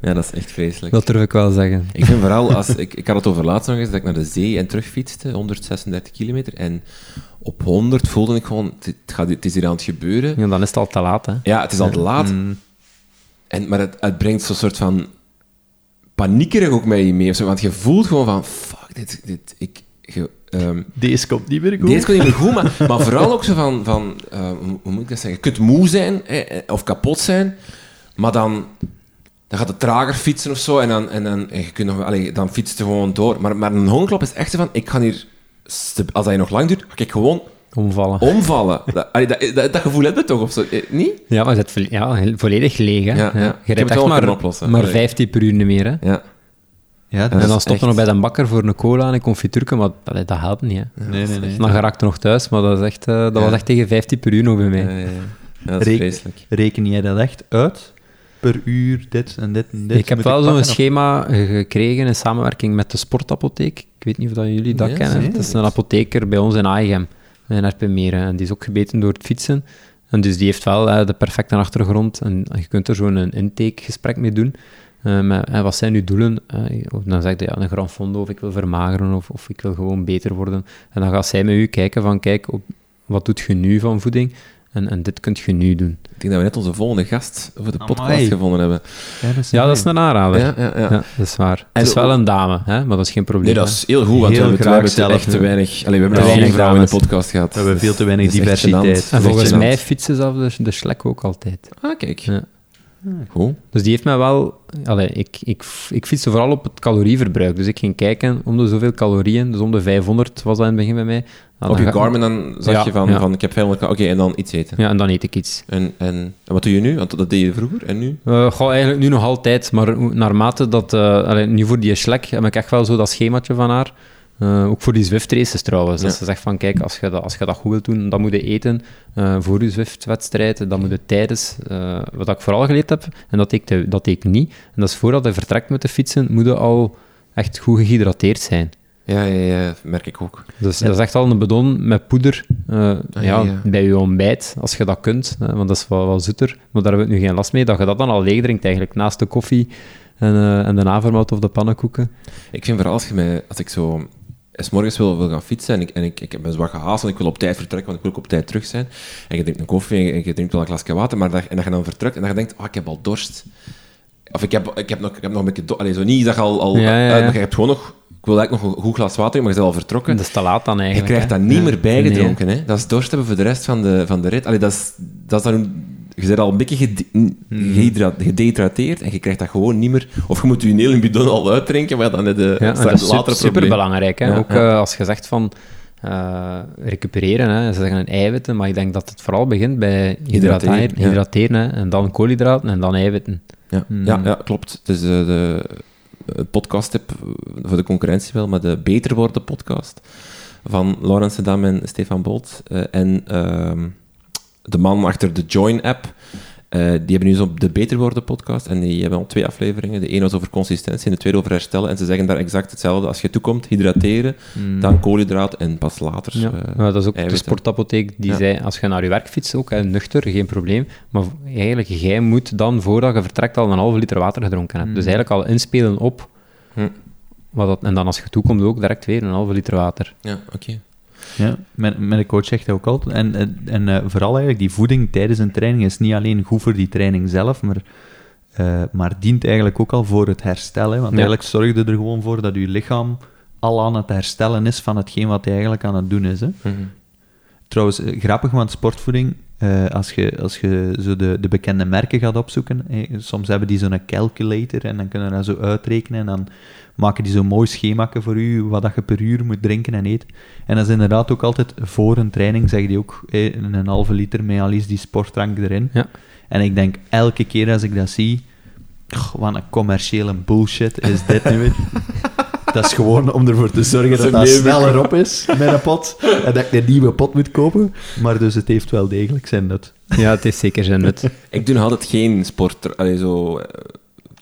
ja, dat is echt vreselijk. Dat durf ik wel zeggen. Ik vind vooral, als, ik, ik had het over laatst nog eens, dat ik naar de zee en terug fietste, 136 kilometer. En op 100 voelde ik gewoon, het, gaat, het is hier aan het gebeuren. Ja, dan is het al te laat, hè. Ja, het is al te laat. Mm, En, maar het, het brengt zo'n soort van paniekerig ook met je mee. Want je voelt gewoon van, fuck, dit... dit ik, je, ehm, Deze komt niet meer goed. deze komt niet meer goed, maar, maar vooral ook zo van... van eh, hoe, moet ik dat zeggen? Je kunt moe zijn hè, eh, of kapot zijn, maar dan, dan gaat het trager fietsen of zo en dan, en dan, en je kunt nog, allee, dan fietst je gewoon door. Maar, maar een hongerklop is echt zo van, ik ga hier... Als dat hier nog lang duurt, ga ik gewoon Omvallen. omvallen. *laughs* Dat, allee, dat, dat, dat gevoel heb je toch, of zo? Eh, Niet? Ja, maar vo- ja, volledig leeg, hè. Ja, ja. Ik heb Je het rijdt wel echt kunnen maar, oplossen. maar Allee. 15 per uur niet meer, hè. Ja. Ja, Dat En dan stopte echt- nog bij de bakker voor een cola en een confituurke, maar allee, dat helpt niet. Hè. nee, nee, nee. Dan geraakte nog thuis, maar dat, is echt, eh, dat Ja. was echt tegen 15 per uur nog bij mij. Ja, ja, ja. Ja, dat is vreselijk. Reken jij dat echt uit? Per uur, dit en dit en dit? ik heb Moet wel zo'n of- schema gekregen in samenwerking met de sportapotheek. Ik weet niet of dat jullie dat kennen. nee, het is een apotheker bij ons in Aigem, in Erpenmeren. En die is ook gebeten door het fietsen. En dus die heeft wel eh, de perfecte achtergrond. En je kunt er zo'n intakegesprek mee doen. Eh, met, eh, wat zijn uw doelen? Eh, of dan zeg je ja, een gran fondo, of ik wil vermageren, of, of ik wil gewoon beter worden. En dan gaat zij met u kijken van, kijk, op, wat doet je nu van voeding? En, en dit kunt je nu doen. Ik denk dat we net onze volgende gast voor de podcast gevonden hebben. Ja, dat is, Ja, dat is een aanrader. Ja, Ja, ja, ja. dat is waar. En het is wel een dame, hè? maar dat is geen probleem. Nee, dat is heel goed, want Heel we hebben, we graag hebben te- zelf, echt te weinig... Allee, we hebben Te weinig vrouwen in de podcast gehad. We hebben veel te weinig diversiteit. En Dat is volgens mij fietsen zelf de, de Schlek ook altijd. Ah, kijk. Goed. Dus die heeft mij wel... Allee, ik, ik, ik fietste vooral op het calorieverbruik. Dus ik ging kijken om de zoveel calorieën. Dus om de 500 was dat in het begin bij mij. Op je ga- Garmin dan zag Ja, je van, ja. van ik heb 500... Oké, en dan iets eten. Ja, en dan eet ik iets. En, en, en wat doe je nu? Want dat deed je vroeger. En nu? Eh goh, eigenlijk nu nog altijd, maar naarmate dat... eh allee, nu voor die Schlek heb ik echt wel zo dat schemaatje van haar. Eh, ook voor die Zwift races trouwens. Dat ze zegt van, kijk, als je dat, als je dat goed wilt doen, dan moet je eten eh, voor je Zwift-wedstrijd. Dan moet je tijdens... eh, wat ik vooral geleerd heb, en dat deed, ik dat ik niet, en dat is voordat je vertrekt met de fietsen, moet je al echt goed gehydrateerd zijn. Ja, ja, ja, merk ik ook. Dus dat is echt al een bedon met poeder ja, Ah, ja, bij je ontbijt, als je dat kunt. hè, want dat is wel, wel zoeter. Maar daar hebben we nu geen last mee, dat je dat dan al leeg drinkt eigenlijk, naast de koffie en, en de havermout of de pannenkoeken. Ik vind vooral als, je mij, als ik zo s morgens wil, wil gaan fietsen en, ik, en ik, ik heb me zwaar gehaast, want ik wil op tijd vertrekken, want ik wil ook op tijd terug zijn. En je drinkt een koffie en je, en je drinkt wel een glasje water, maar dat, en dat je dan vertrekt en dat je denkt, oh, ik heb al dorst. Of ik heb, ik heb, nog, ik heb nog een beetje. Allee, zo niet dat je al, al Ja, ja, uit, ja. maar je hebt gewoon nog, ik wil eigenlijk nog een goed glas water maar je bent al vertrokken. Dat is te laat dan Je eigenlijk. krijgt hè. dat niet meer bijgedronken. Hè? Dat is dorst hebben voor de rest van de, van de rit. Allee, dat, is, dat is dan, je bent al een beetje gehydra- gedehydrateerd en je krijgt dat gewoon niet meer. Of je moet je hele bidon al uitdrinken, maar dan heb je Ja, dat is later super, een probleem. belangrijk. Hè? Ja, ook ja. eh, als je zegt van eh, recupereren, hè? ze zeggen eiwitten, maar ik denk dat het vooral begint bij Hydrateren, hydrateren, ja. hydrateren hè? en dan koolhydraten en dan eiwitten. Ja, Mm. ja, klopt. Eh, de eh, podcast-tip voor de concurrentie wel, maar de Beter Worden podcast van Laurens Sedam en Stefan Bolt. En ehm, de man achter de Join-app. eh, die hebben nu zo de Beter Worden podcast en die hebben al twee afleveringen. De ene was over consistentie en de tweede over herstellen. En ze zeggen daar exact hetzelfde. Als je toekomt, hydrateren, dan koolhydraat en pas later. Ja, eh, dat is ook de sportapotheek die Ja. zei, als je naar je werk fietst, ook hè, nuchter, geen probleem. Maar eigenlijk, jij moet dan, voordat je vertrekt, al een halve liter water gedronken hebben. Dus eigenlijk al inspelen op. Hm. Wat dat, en dan als je toekomt, ook direct weer een halve liter water. Ja, oké. Ja, mijn, mijn coach zegt dat ook altijd. En, en, en eh, vooral eigenlijk, die voeding tijdens een training is niet alleen goed voor die training zelf, maar, eh, maar dient eigenlijk ook al voor het herstellen. Want Ja. eigenlijk zorg je er gewoon voor dat je lichaam al aan het herstellen is van hetgeen wat hij eigenlijk aan het doen is. Hè. Mhm. Trouwens, eh, grappig, want sportvoeding, als je, als je zo de, de bekende merken gaat opzoeken, soms hebben die zo'n calculator en dan kunnen we dat zo uitrekenen en dan maken die zo'n mooi schemakken voor u, wat dat je per uur moet drinken en eten. En dat is inderdaad ook altijd voor een training, zeg die ook, eh, een halve liter met al is die sportdrank erin. Ja. En ik denk, elke keer als ik dat zie, "Goh, wat een commerciële bullshit is dit nu weer. *laughs* Dat is gewoon om ervoor te zorgen dat dat meer sneller op is met een pot. En dat ik een nieuwe pot moet kopen. Maar dus het heeft wel degelijk zijn nut. Ja, het is zeker zijn nut. *laughs* Ik doe nog altijd geen sport. Allee, zo, eh,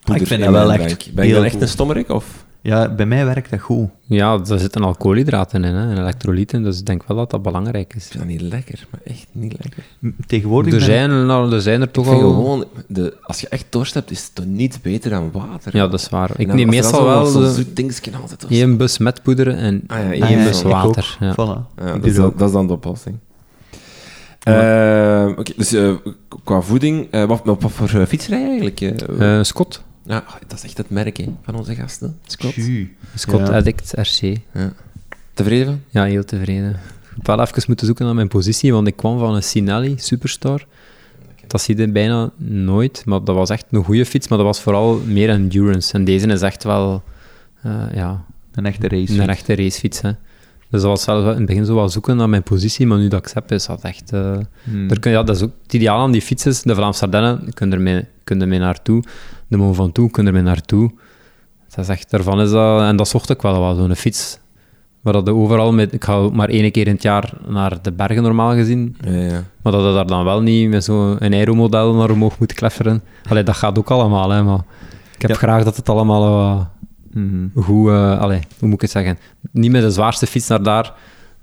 poeder ik vind in dat wel echt drank. Ben je dan echt een stommerik? Of? Ja, bij mij werkt dat goed. Ja, er zitten al koolhydraten in hè, en elektrolyten, dus ik denk wel dat dat belangrijk is. Ik vind dat niet lekker, maar echt niet lekker. M- Tegenwoordig Er zijn, nou, er zijn er Ik toch vind al... gewoon, de, als je echt dorst hebt, is het toch niets beter dan water. Ja, dat is waar. Ik neem meestal wel zo- zo'n zoet dingetje altijd. of zo. één bus met poeder en Ah ja, Ah, één ja, bus ook. water. Ja. Voilà. Ja, dat, is dan, ook. dat is dan de oplossing. Eh, Oké, dus eh, qua voeding, eh, wat, wat voor uh, fiets rij je eigenlijk? eh? Eh, Scott. Ja, dat is echt het merk hè, van onze gasten. Scott. Scott Ja. Addict RC. Tevreden van? Ja, heel tevreden. Ik heb wel even moeten zoeken naar mijn positie, want ik kwam van een Sinelli Superstar. Dat zie je bijna nooit, maar dat was echt een goede fiets, maar dat was vooral meer endurance. En deze is echt wel eh, ja, Een echte race. een echte racefiets. Hè. Dus dat was zelfs wel in het begin zo wel zoeken naar mijn positie, maar nu dat ik het heb, is dat echt... eh, Hmm. daar kun, ja, dat is ook het ideaal aan die fiets is, de Vlaamse Ardennen, je kun er mee naartoe. De Mont Ventoux, kun er mee naartoe. Dat is echt, daarvan is dat... En dat zocht ik wel wel, zo'n fiets. Waar dat overal met... Ik ga maar één keer in het jaar naar de bergen normaal gezien. Ja, ja. Maar dat je daar dan wel niet met zo'n aeromodel naar omhoog moet klefferen. Allee, dat gaat ook allemaal, hè. Maar ik heb Ja. graag dat het allemaal eh, Mhm. goed... eh, allee, hoe moet ik het zeggen? Niet met de zwaarste fiets naar daar.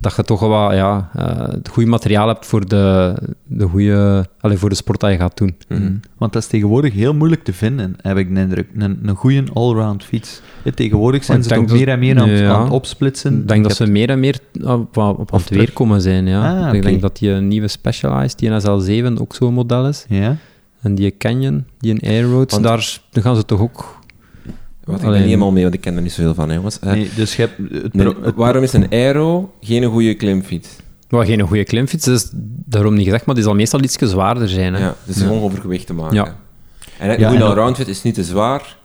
Dat je toch wel ja, eh, het goede materiaal hebt voor de, de, goede, allee, voor de sport dat je gaat doen. Mhm. Want dat is tegenwoordig heel moeilijk te vinden, heb ik de indruk. Een, een goede allround fiets. Ja, tegenwoordig zijn ze toch dat- meer en meer aan, het- ja. aan het opsplitsen. Ik denk dat ze meer en meer op, op, op aan het terug. weerkomen zijn. Ja. Ah, Ik denk dat die nieuwe Specialized, die SL7 ook zo'n model is. Ja? En die Canyon, die een Airroads, Want- daar daar gaan ze toch ook... Wat, ik ben niet helemaal mee, want ik ken er niet zoveel van, hè, jongens. Eh, Nee, dus je hebt... Het, nee, pro- het- waarom is een aero geen goede klimfiets? Wat geen goede klimfiets is, daarom niet gezegd, maar die zal meestal iets zwaarder zijn. Hè. Ja, dus Ja. gewoon overgewicht te maken. Ja. En een Ja, goede en ook- allround fit is niet te zwaar,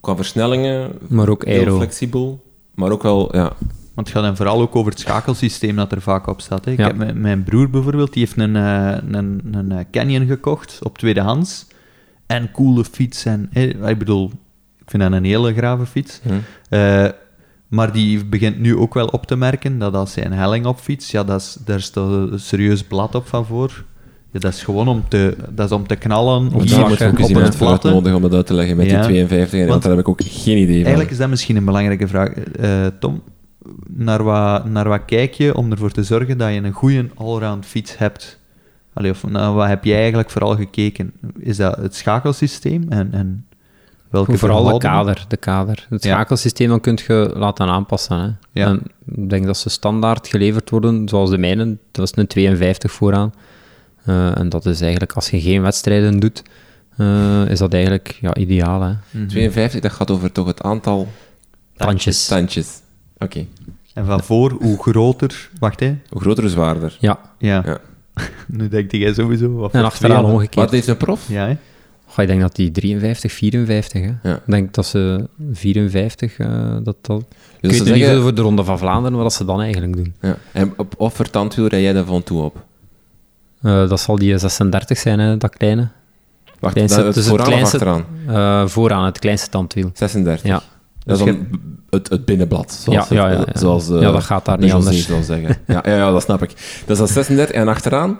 qua versnellingen, Maar ook heel aero. flexibel, maar ook wel, ja, Want het gaat dan vooral ook over het schakelsysteem dat er vaak op staat. Hè. Ik Ja. heb mijn, mijn broer bijvoorbeeld, die heeft een, eh, een, een eh, Canyon gekocht op tweedehands. En coole fiets. En, eh, ik bedoel, vind dat een hele grave fiets. hm. Eh, maar die begint nu ook wel op te merken dat als hij een helling op fiets, ja, dat is, daar staat een serieus blad op van voor. Ja, dat is gewoon om te, dat is om te knallen Of hier moet ook op het platte. uitnodigen om dat uit te leggen met Ja. die 52, en Want- daar heb ik ook geen idee van. Eigenlijk is dat misschien een belangrijke vraag. Eh, Tom, naar wat, naar wat kijk je om ervoor te zorgen dat je een goede allround fiets hebt? Allee, of naar wat heb jij eigenlijk vooral gekeken? Is dat het schakelsysteem en, en welke Vooral de kader, de kader. Het schakelsysteem dan kun je laten aanpassen. Hè. Ja. En ik denk dat ze standaard geleverd worden, zoals de mijne. Dat is een 52 vooraan. Eh, en dat is eigenlijk, als je geen wedstrijden doet, eh, is dat eigenlijk ja, ideaal. Hè. Mhm. 52, dat gaat over toch het aantal Tandjes. tandjes. Oké. En van voor, hoe groter... Wacht, hè. Hoe groter, hoe zwaarder. Ja, Ja. Ja. *laughs* nu denk jij sowieso... Wat en achteraan omgekeerd. Wat is een prof? Ja, hè. Goh, ik denk dat die 53, 54, hè. Ja. Ik denk dat ze 54, eh, dat dat... Dus ik weet niet zeggen- over de Ronde van Vlaanderen, wat ze dan eigenlijk doen. Ja. En op wat voor tandwiel rij jij daarvan toe op? Eh, dat zal die 36 zijn, hè, dat kleine. Wacht, Kleinste- dat, het dus het vooraan kleinste- of achteraan? Eh, vooraan, het kleinste tandwiel. 36. Ja. Dat is Dus dan het, het binnenblad, zoals, Ja, ja, ja, het- ja. zoals Ja, dat gaat daar niet anders. zeggen. *laughs* Ja, ja, ja, dat snap ik. Dat is dan 36 en achteraan?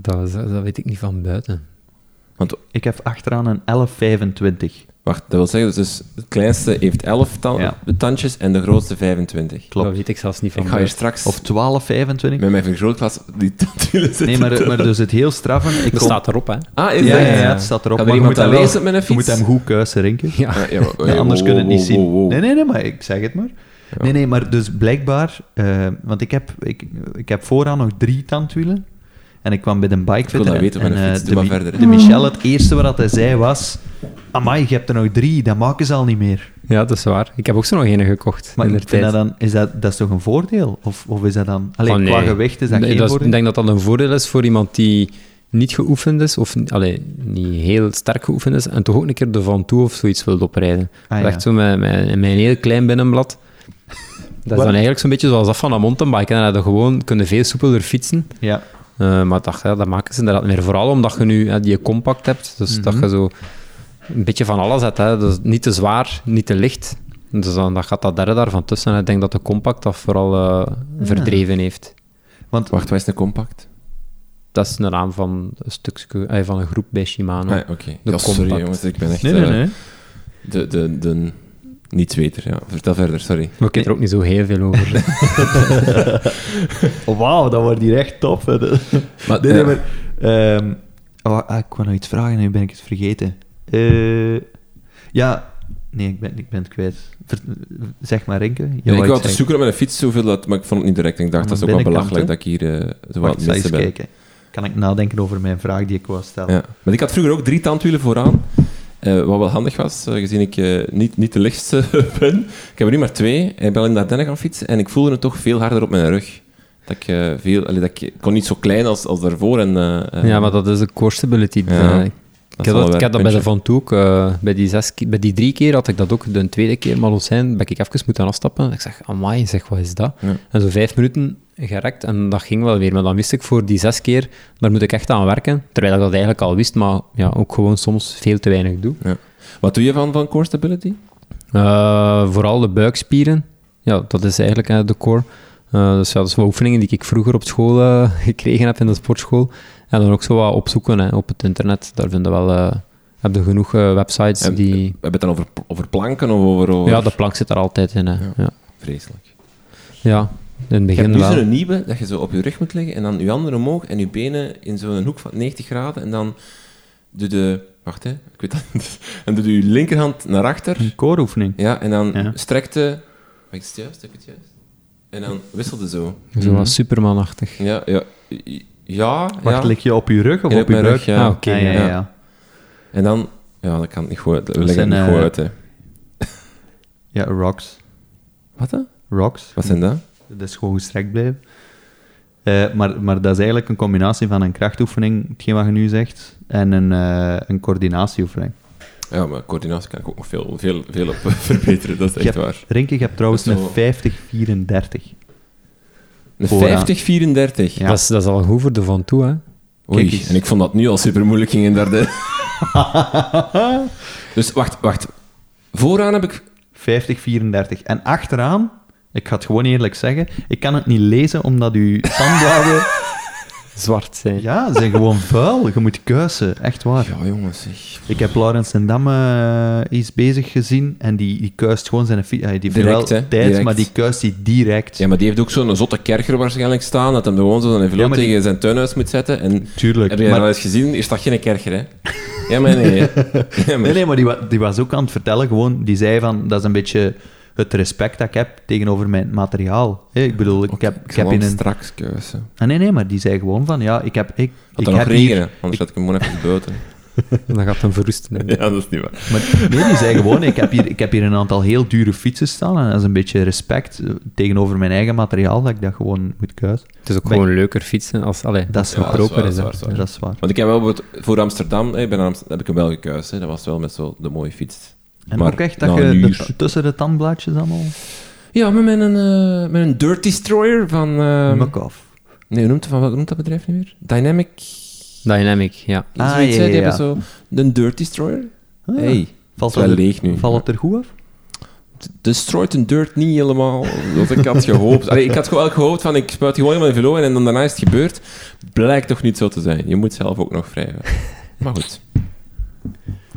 Dat, dat weet ik niet van buiten. Want, Ik heb achteraan een 1125. wacht, dat wil zeggen, dus het kleinste heeft 11 tan- Ja. tandjes en de grootste 25. Klopt. Dat weet ik zelfs niet van Ik ga hier straks Of 1225. met mijn vergrootglas die tandwielen zitten. Nee, maar, maar dus het heel straffen... Ik Dat kom- staat erop, hè. Ah, is Ja, dat? ja, ja, het staat erop. Kan maar er je iemand moet dat hem wel- lezen met een Je moet hem goed kuisen, Rinke. Ja. Ja, ja, maar- *laughs* Ja, anders wow, kunnen het niet wow, zien. wow, wow. Nee, nee, nee, maar ik zeg het maar. Nee, nee, maar dus blijkbaar... eh, want ik heb, ik, ik heb vooraan nog drie tandwielen. En ik kwam bij de bikefitter. Ik wil dat en- weten en, een de, verder. de Michel, het eerste wat hij zei was... Amai, je hebt er nog drie, dat maken ze al niet meer. Ja, dat is waar. Ik heb ook zo nog een gekocht Maar in de tijd. dat dan, is dat, dat is toch een voordeel? Of, of is dat dan... Alleen Oh, nee. qua gewicht is dat Nee, geen dat is- voordeel? Ik denk dat dat een voordeel is voor iemand die niet geoefend is, of allee, niet heel sterk geoefend is, en toch ook een keer de Van Toe of zoiets wil oprijden. Ah, ja. Echt zo met, met, met een heel klein binnenblad. Dat is dan eigenlijk zo'n beetje zoals dat van een mountainbike. En dan heb je gewoon kunnen veel soepeler fietsen. Ja. Eh, maar dat, ja, dat maken ze inderdaad meer. Vooral omdat je nu hè, die compact hebt. Dus dat Mhm. je zo een beetje van alles hebt. Hè. Dus niet te zwaar, niet te licht. Dus dan, dan gaat dat derde daarvan tussen. En ik denk dat de compact dat vooral eh, verdreven heeft. Want Wacht, wat is een compact? Dat is de naam van een stukje, eh, van een groep bij Shimano. Ah, oké. De Ja, sorry compact. jongens, ik ben echt Nee, nee, nee. de, de, de niet-zweter. Ja. Vertel verder, sorry. Maar ik weet er ook niet zo heel veel over. Oh, *laughs* Wauw, dat wordt hier echt tof. hè. Maar, Nee, nee, maar... ehm, oh, ah, ik wou nog iets vragen en nu ben ik het vergeten. Eh, ja... Nee, ik ben, ik ben het kwijt. Ver- zeg maar, Rinke. Ik wou te zoeken op mijn fiets zoveel, dat, maar ik vond het niet direct. Ik dacht, dat is ook wel belachelijk dat ik hier eh zo wat ben. kijken. Kan ik nadenken over mijn vraag die ik wou stellen? Ja. Maar ik had vroeger ook drie tandwielen vooraan. Eh, wat wel handig was, eh, gezien ik eh, niet, niet de lichtste *laughs* ben. Ik heb er nu maar twee. Ik ben in de Ardennen gaan fietsen en ik voelde het toch veel harder op mijn rug. Dat ik, veel, allee, dat ik, ik kon niet zo klein als, als daarvoor. En, ja, maar dat is de core stability. Ja, ik wel dat, ik dat bij de. Van Toe ook. eh, bij, die zes, bij die drie keer had ik dat ook. De tweede keer, Malocijn, ben ik even moeten afstappen. Ik zeg, amai, zeg, wat is dat? Ja. En zo vijf minuten gerekt en dat ging wel weer. Maar dan wist ik voor die zes keer, daar moet ik echt aan werken. Terwijl ik dat eigenlijk al wist, maar ja, ook gewoon soms veel te weinig doe. Wat doe je van, van core stability? Eh, vooral de buikspieren. Ja, dat is eigenlijk eh, de core. Dus ja, dat zijn oefeningen die ik vroeger op school *laughs* gekregen heb in de sportschool. En dan ook zo wat opzoeken hè, op het internet. Daar vinden we wel... eh heb je genoeg eh, websites En die... We hebben het dan over, over planken of over... over... Ja, de plank zit er altijd in. Hè. Ja. Ja. Vreselijk. Ja. in het Ik heb begin nu zo'n nieuwe, dat je zo op je rug moet liggen en dan je handen omhoog en je benen in zo'n hoek van 90 graden en dan doe de... Wacht, hè. Ik weet dat niet. *laughs* En doe je linkerhand naar achter. Een kooroefening. Ja, en dan Ja. strekte... Wacht, is het juist? Heb ik het juist? En dan wisselde zo. Zo wat Superman-achtig. Ja, ja. Ja, Wacht, ja. lig je op je rug of op je buik? rug, ja. Ah, oké, ja, ja, ja. ja. En dan... Ja, dat kan niet goed. Dat zijn, niet eh, goed uit, hè. Ja, rocks. Wat dan? Rocks. Wat zijn dat? Dat is gewoon gestrekt blijven. Eh, maar, maar dat is eigenlijk een combinatie van een krachtoefening, hetgeen wat je nu zegt, en een, eh, een coördinatieoefening. Ja, maar coördinatie kan ik ook nog veel, veel, veel op *laughs* verbeteren. Dat is echt waar. Rinke, je hebt trouwens is een zo- 50-34. Een Vooraan. 50-34. Ja. Dat, is, dat is al goed voor de Van Toe, hè. Oei, en ik vond dat nu al super moeilijk ging in derde. *laughs* dus wacht, wacht. Vooraan heb ik. 50-34. En achteraan, ik ga het gewoon eerlijk zeggen, ik kan het niet lezen omdat uw tandbladen, Zwart zijn. ja, zijn gewoon *laughs* vuil. Je moet kuisen, echt waar. Ja, jongens. Zeg. Ik heb Laurens en Damme eh, iets bezig gezien en die, die kuist gewoon zijn fiets. Die heeft Direct, wel hè? tijd, Direct. maar die kuist die direct. Ja, maar die heeft ook zo'n zotte kerker waarschijnlijk staan. Dat hem gewoon zo'n envelop Ja, die- tegen zijn tuinhuis moet zetten. En Tuurlijk. heb je maar- dat al eens gezien? Hier staat geen kerker, hè? Ja, maar nee. *laughs* Ja, maar- Nee, nee, maar die, wa- die was ook aan het vertellen, gewoon, die zei van, dat is een beetje het respect dat ik heb tegenover mijn materiaal. Hé, ik bedoel, ik heb, ik heb in een... straks keuze. Ah, nee, nee, maar die zei gewoon van, ja, ik heb... Ik, Gaat ik nog heb hier- regenen? Anders zet ik hem gewoon even buiten. *laughs* Dan gaat hem verroesten. hè. *laughs* Ja, dat is niet waar. Maar nee, die zei gewoon, ik heb, hier, ik heb hier een aantal heel dure fietsen staan en dat is een beetje respect eh, tegenover mijn eigen materiaal, dat ik dat gewoon moet kuisen. Het is ook Ben- gewoon leuker fietsen als... Allee, Dat is Ja, dat goedkoper is. dat dat is dat is waar. Want ik heb wel bijvoorbeeld voor Amsterdam, hè, bij Amsterdam heb ik hem wel gekuist. Hè. Dat was wel met zo de mooie fiets. En Maar ook echt dat na je een de- tussen de tandblaadjes allemaal... Ja, maar met een, eh, met een Dirt Destroyer van... ehm, Muk af. nee, hoe noemt, van welk noemt dat bedrijf nu weer? Dynamic... Dynamic, ja. Ah, zoiets, ja, Die hebben zo... De Dirt Destroyer? Ah, hey, valt, het wel leeg nu. valt het er goed af? Destroyed een dirt niet helemaal zoals ik had gehoopt. Allee, ik had gewoon wel gehoopt van ik spuit gewoon helemaal in velo en dan daarna is het gebeurd. Blijkt toch niet zo te zijn. Je moet zelf ook nog wrijven. Maar goed.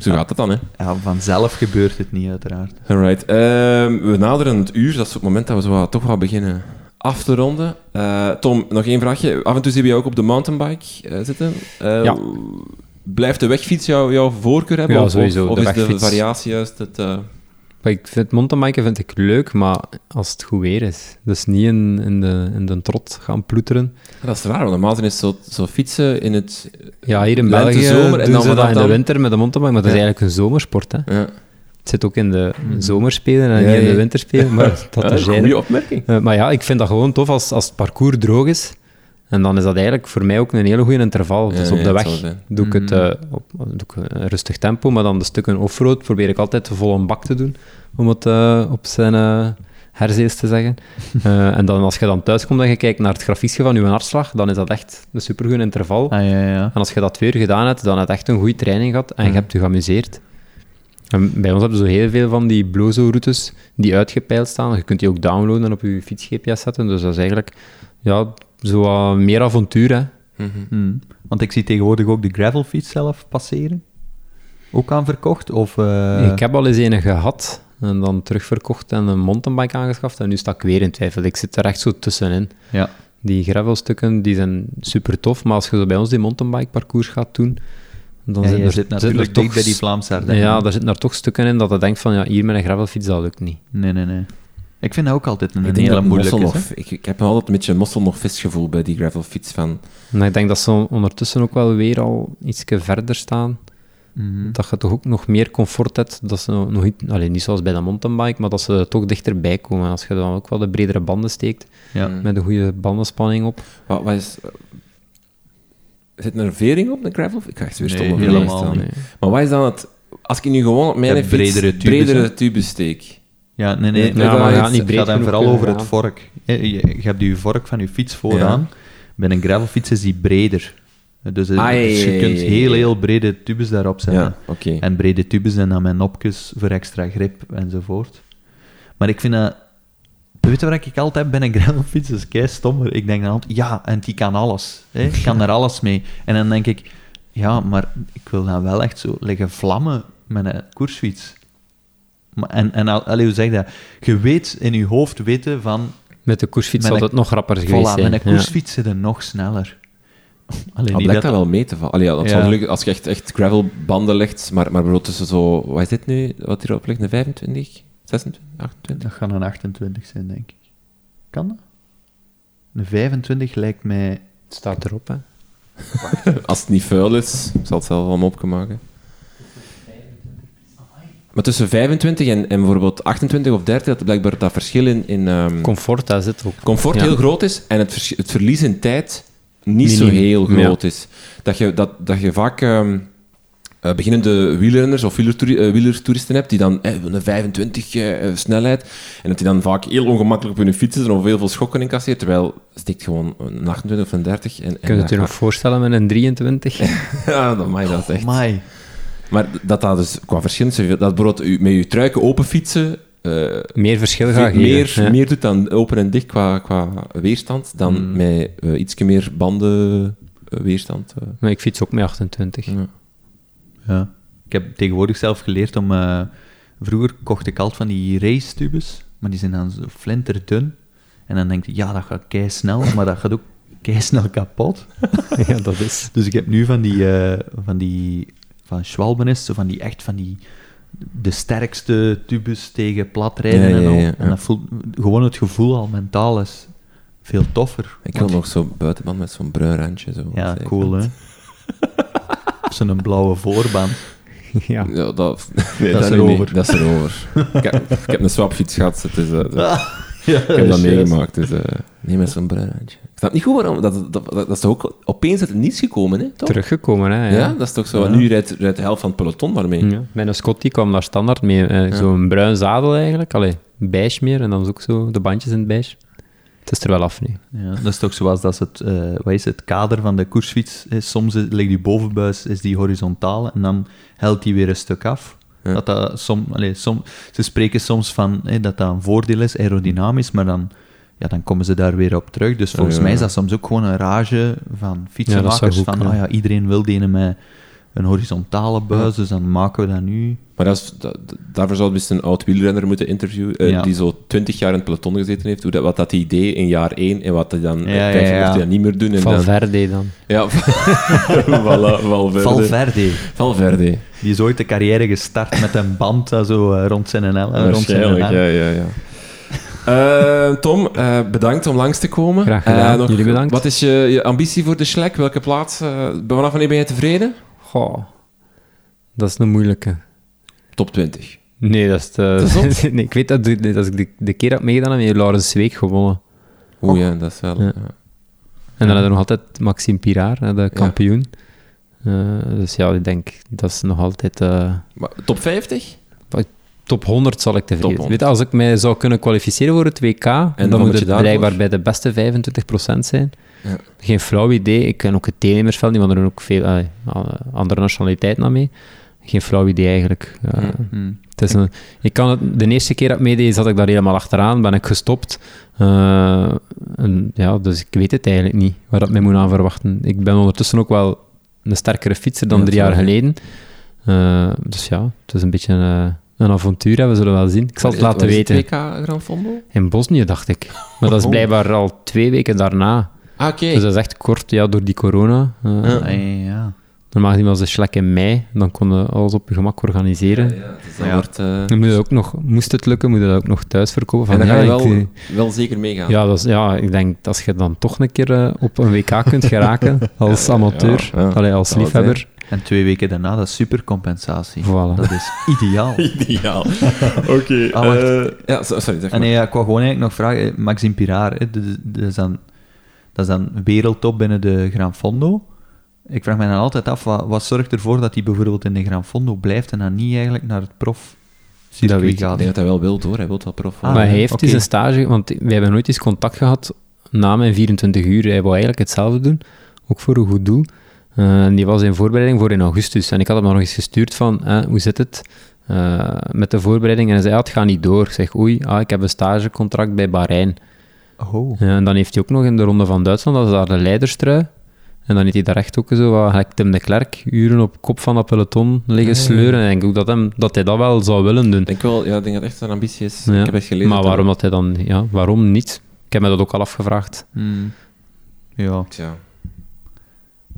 Zo gaat het dan, hè. Ja, vanzelf gebeurt het niet, uiteraard. Alright. Ehm, we naderen het uur. Dat is het moment dat we zo wat- toch wel beginnen af te ronden. Eh, Tom, nog één vraagje. Af en toe zie je ook op de mountainbike eh, zitten. Eh, Ja. Blijft de wegfiets jou, jouw voorkeur hebben? Ja, of, sowieso, Of, of de is de wegfiets. variatie juist het... Maar ik vind mountainbiken vind ik leuk, maar als het goed weer is. Dus niet in, in, de, in de trot gaan ploeteren. dat is raar, want normaal is zo, zo fietsen in het... Ja, hier in België zomer, en dan ze in de winter met de mountainbike, maar dat is eigenlijk een zomersport. Hè. Ja. Het zit ook in de zomerspelen en Ja, niet in de winterspelen, maar *laughs* dat is een goede opmerking. Eh, maar ja, ik vind dat gewoon tof als, als het parcours droog is. En dan is dat eigenlijk voor mij ook een hele goede interval. Dus ja, op de weg doe ik het Mhm. eh, op doe ik een rustig tempo, maar dan de stukken offroad probeer ik altijd vol een bak te doen, om het eh, op zijn uh, herzees te zeggen. *laughs* Eh, en dan als je dan thuis komt en je kijkt naar het grafiekje van je hartslag, dan is dat echt een supergoed interval. Ah, ja, ja. En als je dat twee uur gedaan hebt, dan heb je echt een goede training gehad en je Mhm. hebt je geamuseerd. En bij ons hebben we zo heel veel van die Blozo-routes die uitgepeild staan. Je kunt die ook downloaden en op je fiets-GPS zetten. Dus dat is eigenlijk ja, zo meer avontuur. Hè. Mhm. Hmm. Want ik zie tegenwoordig ook de gravelfiets zelf passeren. Ook aan verkocht? Of, eh, Ik heb al eens een gehad en dan terugverkocht en een mountainbike aangeschaft. En nu sta ik weer in twijfel. Ik zit er echt zo tussenin. Ja. Die gravelstukken die zijn super tof, maar als je zo bij ons die mountainbike parcours gaat doen, dan ja, zit er, zit natuurlijk er toch bij die Vlaamse Ardennen. Ja, daar zitten er toch stukken in dat je denkt van ja, hier met een gravelfiets dat lukt niet. Nee, nee, nee. Ik vind dat ook altijd een, Ik, hele moeilijke. ik, ik heb altijd een beetje mossel nog visgevoel bij die gravelfiets van... En ik denk dat ze ondertussen ook wel weer al iets verder staan. Mhm. Dat je toch ook nog meer comfort hebt. Dat ze nog, niet, allee, niet zoals bij de mountainbike, maar dat ze toch dichterbij komen. Als je dan ook wel de bredere banden steekt, Ja. Mm. met een goede bandenspanning op. Wat, wat is... Zit er een vering op, een gravel? Ik ga echt weer Nee, stom over helemaal niet. Maar wat is dan het... Als ik nu gewoon op mijn fiets bredere tubes, bredere tubes steek... Ja, nee, nee. Nee, maar ja, het niet gaat breed dan genoeg, vooral over het vork. Je, je, je hebt je vork van je fiets vooraan. Bij een gravelfiets is die breder. Dus, eh, Ah, dus je kunt heel, heel brede tubes daarop zetten. En brede tubes en dan met nopjes voor extra grip enzovoort. Maar ik vind dat... Weet je waar ik altijd ben een gravelfiets? Is kei stommer. Ik denk dan altijd, ja, en die kan alles. Hè? Ik kan er *laughs* alles mee. En dan denk ik, ja, maar ik wil dan wel echt zo liggen vlammen met een koersfiets. Maar, en, en al- allee, hoe zeg je dat? Je weet in je hoofd weten van, Met de koersfiets zal het nog rapper geweest voilà, zijn. met een Ja. koersfiets zit er nog sneller. Alleen Dat niet blijkt dat... dat wel mee te vallen. Allee, ja, dat Ja. zal natuurlijk- als je echt, echt gravelbanden legt, maar, maar bijvoorbeeld tussen zo... Wat is dit nu, wat hierop ligt? Een 25? 26? 28? Dat gaat een 28 zijn, denk ik. Kan dat? Een 25 lijkt mij... Het staat erop, hè. *laughs* Als het niet vuil is, ik zal het zelf wel opmaken. Maar tussen 25 en, en bijvoorbeeld 28 of 30, dat blijkbaar dat verschil in, in ehm, Comfort, dat zit ook. comfort Ja. heel groot is en het, vers- het verlies in tijd niet zo heel Ja. groot is. Dat je, dat, dat je vaak ehm, eh, beginnende wielrenners of eh, wielertoeristen hebt die dan eh, een 25 eh, eh, snelheid en dat die dan vaak heel ongemakkelijk op hun fiets zitten of heel veel schokken incasseert, terwijl stikt gewoon een 28 of een 30. En, en Kun je het je nog voorstellen met een 23? *laughs* Ja, dat mag je dat echt. Maar dat dat dus qua verschil, dat bijvoorbeeld u- met je truiken open fietsen eh, Meer verschil gaat geven. meer, ja. meer doet dan open en dicht qua, qua weerstand dan Mm. met uh, iets meer banden eh, weerstand. eh. Maar ik fiets ook met 28. Ja. Ja. Ik heb tegenwoordig zelf geleerd om... eh, vroeger kocht ik altijd van die race-tubes, maar die zijn dan zo flinterdun. En dan denk je, ja, dat gaat kei snel, *laughs* maar dat gaat ook kei snel kapot. *laughs* ja, dat is. Dus ik heb nu van die, eh, van die, van Schwalbenis, zo van die echt van die, de sterkste tubes tegen platrijden Ja, ja, en al. ja, ja. En dat voelt, gewoon het gevoel al mentaal is veel toffer. Ik wil nog zo'n buitenband met zo'n bruin randje. Zo, Ja, cool, hè. *laughs* zo'n blauwe voorband. Ja. Ja, dat, *laughs* nee, Dat is niet erover. Dat is erover. ik, heb, ik heb een swapfiets gehad, dus, eh, dus *laughs* ja, ik heb dat meegemaakt. Dus, eh nee, met zo'n bruin randje. Ik snap niet goed waarom. Dat, dat, dat, dat is toch ook opeens uit het niets gekomen, hè? Toch? Teruggekomen, hè. Ja. Ja. dat is toch zo. Ja. Nu rijdt, rijdt de helft van het peloton daarmee. Ja. Mijn Scott die kwam daar standaard mee. eh, Zo'n bruin zadel eigenlijk. Allee, beige meer. En dan is ook zo de bandjes in het beige. Het is er wel af nu. Ja, dat is toch zoals dat het, eh, wat is het kader van de koersfiets is. Soms ligt die bovenbuis is die horizontaal en dan helt die weer een stuk af. Ja. Dat dat som, allee, som, ze spreken soms van dat dat een voordeel is, aerodynamisch, maar dan, ja, dan komen ze daar weer op terug. Dus volgens ja. mij is dat soms ook gewoon een rage van fietsenmakers. van, ah ja, iedereen wil die ene met een horizontale buis, dus dan maken we dat nu. Maar dat is, dat, daarvoor zou dus een oud wielrenner moeten interviewen, eh, Ja. die zo twintig jaar in het peloton gezeten heeft, hoe dat, wat dat idee in jaar één en wat hij dan Ja, ja, ja, dat niet meer doen. En dan, Valverde dan. ja, *laughs* voilà, Valverde. Valverde, Valverde. die is ooit de carrière gestart met een band dat zo eh, rond zijn en rond zijn ja, ja, ja. Eh, Tom, eh, bedankt om langs te komen. Graag gedaan. Eh, Jullie bedankt. Wat is je, je ambitie voor de Schlek? Welke plaats? vanaf wanneer ben je tevreden? Goh. Dat is een moeilijke. Top 20. Nee, dat is te... *laughs* Nee, ik weet dat, dat ik de, de keer dat meegedaan heb, heeft Laurens Week gewonnen. Oeh ja, dat is wel... Ja. ja. En dan hadden we nog altijd Maxime Piraar, de kampioen. Dus ja, ik denk, dat is nog altijd... Maar top 50? Top 100 zal ik tevreden zijn. Als ik mij zou kunnen kwalificeren voor het WK, wat dan moet het daarvoor? blijkbaar bij de beste 25% zijn. Ja. Geen flauw idee. Ik ken ook het deelnemersveld niet, want er doen ook veel eh, andere nationaliteiten aan mee. Geen flauw idee eigenlijk. Eh, Hmm. Hmm. het is een, ik kan het, de eerste keer dat ik meedeed, zat ik daar helemaal achteraan, ben ik gestopt. Eh, en, ja, dus ik weet het eigenlijk niet, waar dat mij moet aan verwachten. Ik ben ondertussen ook wel een sterkere fietser dan Ja, drie jaar geleden. Eh, dus ja, het is een beetje een, avontuur, hè, we zullen wel zien. Ik zal het laten is weten. WK Grand Fondo? In Bosnië, dacht ik. Maar dat is Oh. blijkbaar al twee weken daarna. Ah, oké. Dus dat is echt kort, ja, door die corona. Eh, Ja. Ja. Normaal gezien was de Schlek in mei, dan kon je alles op je gemak organiseren. Ja, ja, dus dat Ja. wordt... eh, Dan moet je ook nog, moest het lukken, moet je dat ook nog thuis verkopen. Van, en dan ja, ga je ik, wel, eh, wel zeker meegaan. ja, dat is, ja, ik denk dat als je dan toch een keer eh, op een WK kunt geraken, *laughs* als amateur, ja, ja. allee, als het liefhebber. En twee weken daarna, dat is supercompensatie. Voilà. Dat is ideaal. *laughs* Ideaal. Oké. Ah, wacht. eh, ja, so- sorry, zeg En maar. nee, ja, ik wou gewoon eigenlijk nog vragen, eh, Maxime Piraar, hè, dat, is- dan, dat is dan wereldtop binnen de Gran Fondo. Ik vraag me dan altijd af, wat, wat zorgt ervoor dat hij bijvoorbeeld in de Gran Fondo blijft en dan niet eigenlijk naar het prof Dat weet ik. Ik gaat? denk dat hij wel wil, hoor. Hij wil wel prof Ah, maar hij heeft oké. dus een stage, want wij hebben nooit eens contact gehad na mijn 24 uur. Hij wou eigenlijk hetzelfde doen, ook voor een goed doel. Eh, en die was in voorbereiding voor in augustus. En ik had hem nog eens gestuurd van, eh, hoe zit het eh, met de voorbereiding? En hij zei, ja, het gaat niet door. Ik zeg, oei, ah, ik heb een stagecontract bij Bahrein. Oh. En dan heeft hij ook nog in de Ronde van Duitsland, dat is daar de leiderstrui. En dan heeft hij daar echt ook zo wat, Tim de Klerk, uren op kop van dat peloton liggen Ja. sleuren. En ik denk ook dat, hem, dat hij dat wel zou willen doen. Ik denk wel, ja, ik denk dat echt zijn ambitie is. Ja. Ik heb echt gelezen. Maar waarom dat hij dan, ja, waarom niet? Ik heb me dat ook al afgevraagd. Hmm. Ja. Tja.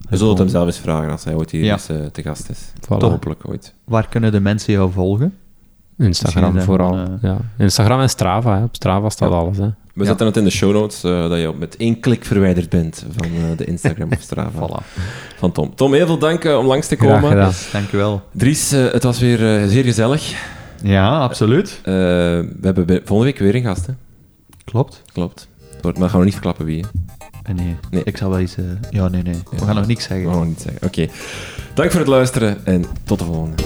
We zullen het hem zelf eens vragen als hij ooit hier Ja. eens, eh, te gast is. Voilà. Hopelijk ooit. Waar kunnen de mensen jou volgen? Instagram vooral. eh, ja. Instagram en Strava. Hè. Op Strava staat Ja. alles. Hè. We Ja. zetten het in de show notes, eh, dat je met één klik verwijderd bent van eh, de Instagram of Strava *laughs* Voilà. van Tom. Tom, heel veel dank om langs te Graag komen. gedaan. Dankjewel. Dries, eh, het was weer zeer gezellig. Ja, absoluut. Eh, we hebben volgende week weer een gast, hè? Klopt. Klopt. Maar gaan we nog niet verklappen wie, hè? Nee, Nee. ik zal wel eens... eh, ja, nee, nee. We gaan nog niks We zeggen. gaan nog niet zeggen. Oké. Dank voor het luisteren en tot de volgende.